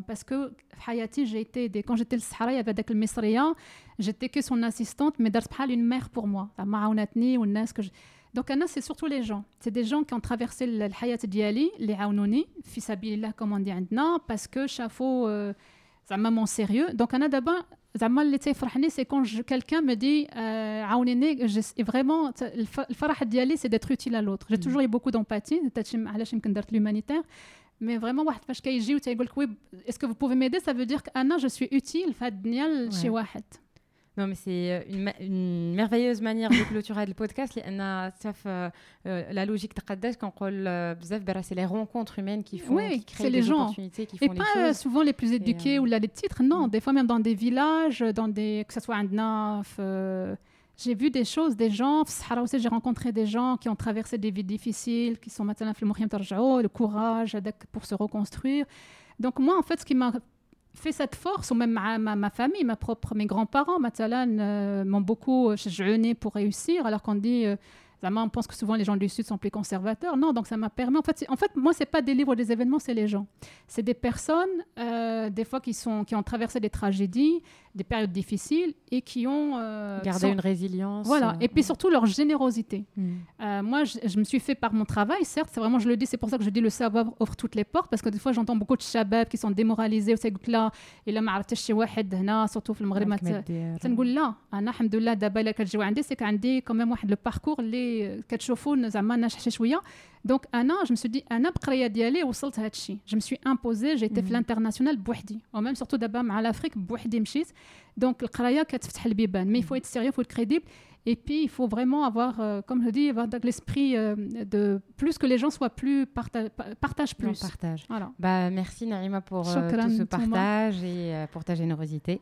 Parce que Hayati, j'ai été aidée. Quand j'étais le Sahara, il y avait avec le Misriya, j'étais que son assistante, mais d'Arsphal, une mère pour moi. La Ma'aounatni ou que je. Donc, Anna, c'est surtout les gens. C'est des gens qui ont traversé le hayat diali, les aounouni, fils comme on dit parce que chafo, ça m'a mon sérieux. Donc, Anna, d'abord, زعما اللي تيفرحني سي كون quelqu'un me dit عاونيني vraiment الفرح ديالي سي d'être utile à l'autre j'ai mm. toujours eu beaucoup d'empathie هادشي علاش يمكن درت l'humanitaire mais vraiment واحد فاش كيجي وتيقول لك وي est-ce que vous pouvez m'aider ça veut dire que انا je suis utile في هاد الدنيا لشي واحد non, mais c'est euh, une, une, merveilleuse manière de clôturer le podcast. Euh, euh, la logique de quand on c'est les rencontres humaines qui font, oui, qui créent les des gens. opportunités, qui font Et les pas choses. souvent les plus éduqués ou là les titres, non. Mm. Des fois même dans des villages, dans des, que ce soit un Naf. j'ai vu des choses, des gens, aussi j'ai rencontré des gens qui ont traversé des vies difficiles, qui sont maintenant le courage pour se reconstruire. Donc moi, en fait, ce qui m'a fait cette force, ou même ma, ma, famille, ma propre, mes grands-parents, euh, m'ont beaucoup jeûné pour réussir, alors qu'on dit on pense que souvent les gens du Sud sont plus conservateurs. Non, donc ça m'a permis. En fait, en fait moi, c'est pas des livres, des événements, c'est les gens. C'est des personnes, euh, des fois, qui, sont, qui ont traversé des tragédies, des périodes difficiles et qui ont. Euh, Gardé une résilience. Voilà. Euh, et puis surtout leur générosité. Mm. Euh, moi, je, me suis fait par mon travail, certes, c'est vraiment, je le dis, c'est pour ça que je dis le savoir ouvre toutes les portes, parce que des fois, j'entends beaucoup de shabab qui sont démoralisés, ou ces gouttes-là et là, surtout le Maghreb. C'est que là, c'est quand même le parcours, les سي عندي كمان واحد لو باركور اللي كتشوفوا زعما ناجح شويه دونك انا جو مسو دي انا بقرايه ديالي وصلت هذا الشيء جو مسوي امبوزي جيتي في الانترناسيونال بوحدي وميم سورتو دابا مع لافريك بوحدي مشيت دونك القرايه كتفتح البيبان مي فو ايت سيريو فو كريديبل Et puis, il faut vraiment avoir, euh, comme je dis, avoir l'esprit euh, de plus que les gens soient plus parta partagent plus. Non, partage. Voilà. Bah, merci Naïma pour euh, tout ce partage et euh, pour ta générosité.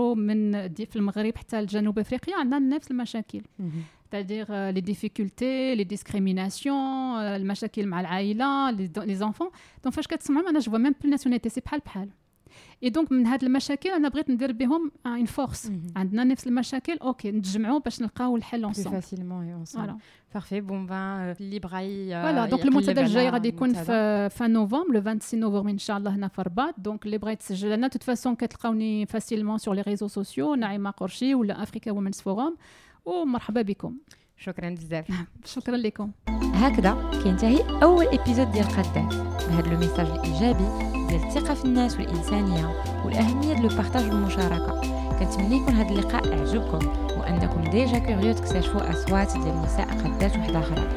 من في المغرب حتى لجنوب افريقيا عندنا نفس المشاكل c'est-à-dire euh, les difficultés, les discriminations, euh, المشاكل مع العائله, les, les enfants. Donc فاش كتسمعهم أنا vois même plus nationalité, c'est بحال بحال. اي دونك من هاد المشاكل أنا بغيت ندير بهم ان فورس عندنا نفس المشاكل أوكي نتجمعوا باش نلقاو الحل اونصومبل فاسيلمون فوالا بارفي بون بان اللي بغى فوالا دونك المنتدى الجاي غادي يكون في في نوفمبر لو 26 نوفمبر ان شاء الله هنا في الرباط دونك اللي بغى يتسجل أنا توت فاسون كتلقاوني فاسيلمون سور لي ريزو سوسيو نعيمه قرشي ولا افريكا وومنز فوروم ومرحبا بكم شكرا بزاف شكرا لكم هكذا كينتهي أول إبيزود ديال قدات بهذا لو ميساج الايجابي ديال الثقة في الناس والإنسانية والأهمية ديال البارطاج والمشاركة. كنتمنى يكون هذا اللقاء عجبكم وأنكم ديجا كوريو تكتشفوا أصوات ديال النساء قدات وحدة أخرى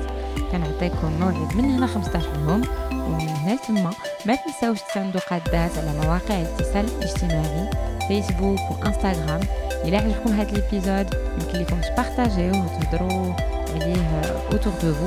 كنعطيكم موعد من هنا 15 يوم ومن هنا تما ما تنساوش تساندوا قادات على مواقع الاتصال الاجتماعي فيسبوك وإنستغرام. إلى عجبكم هذا الإبيزود يمكن لكم تبارطاجيوه وتهضروا عليه اوتور دو فو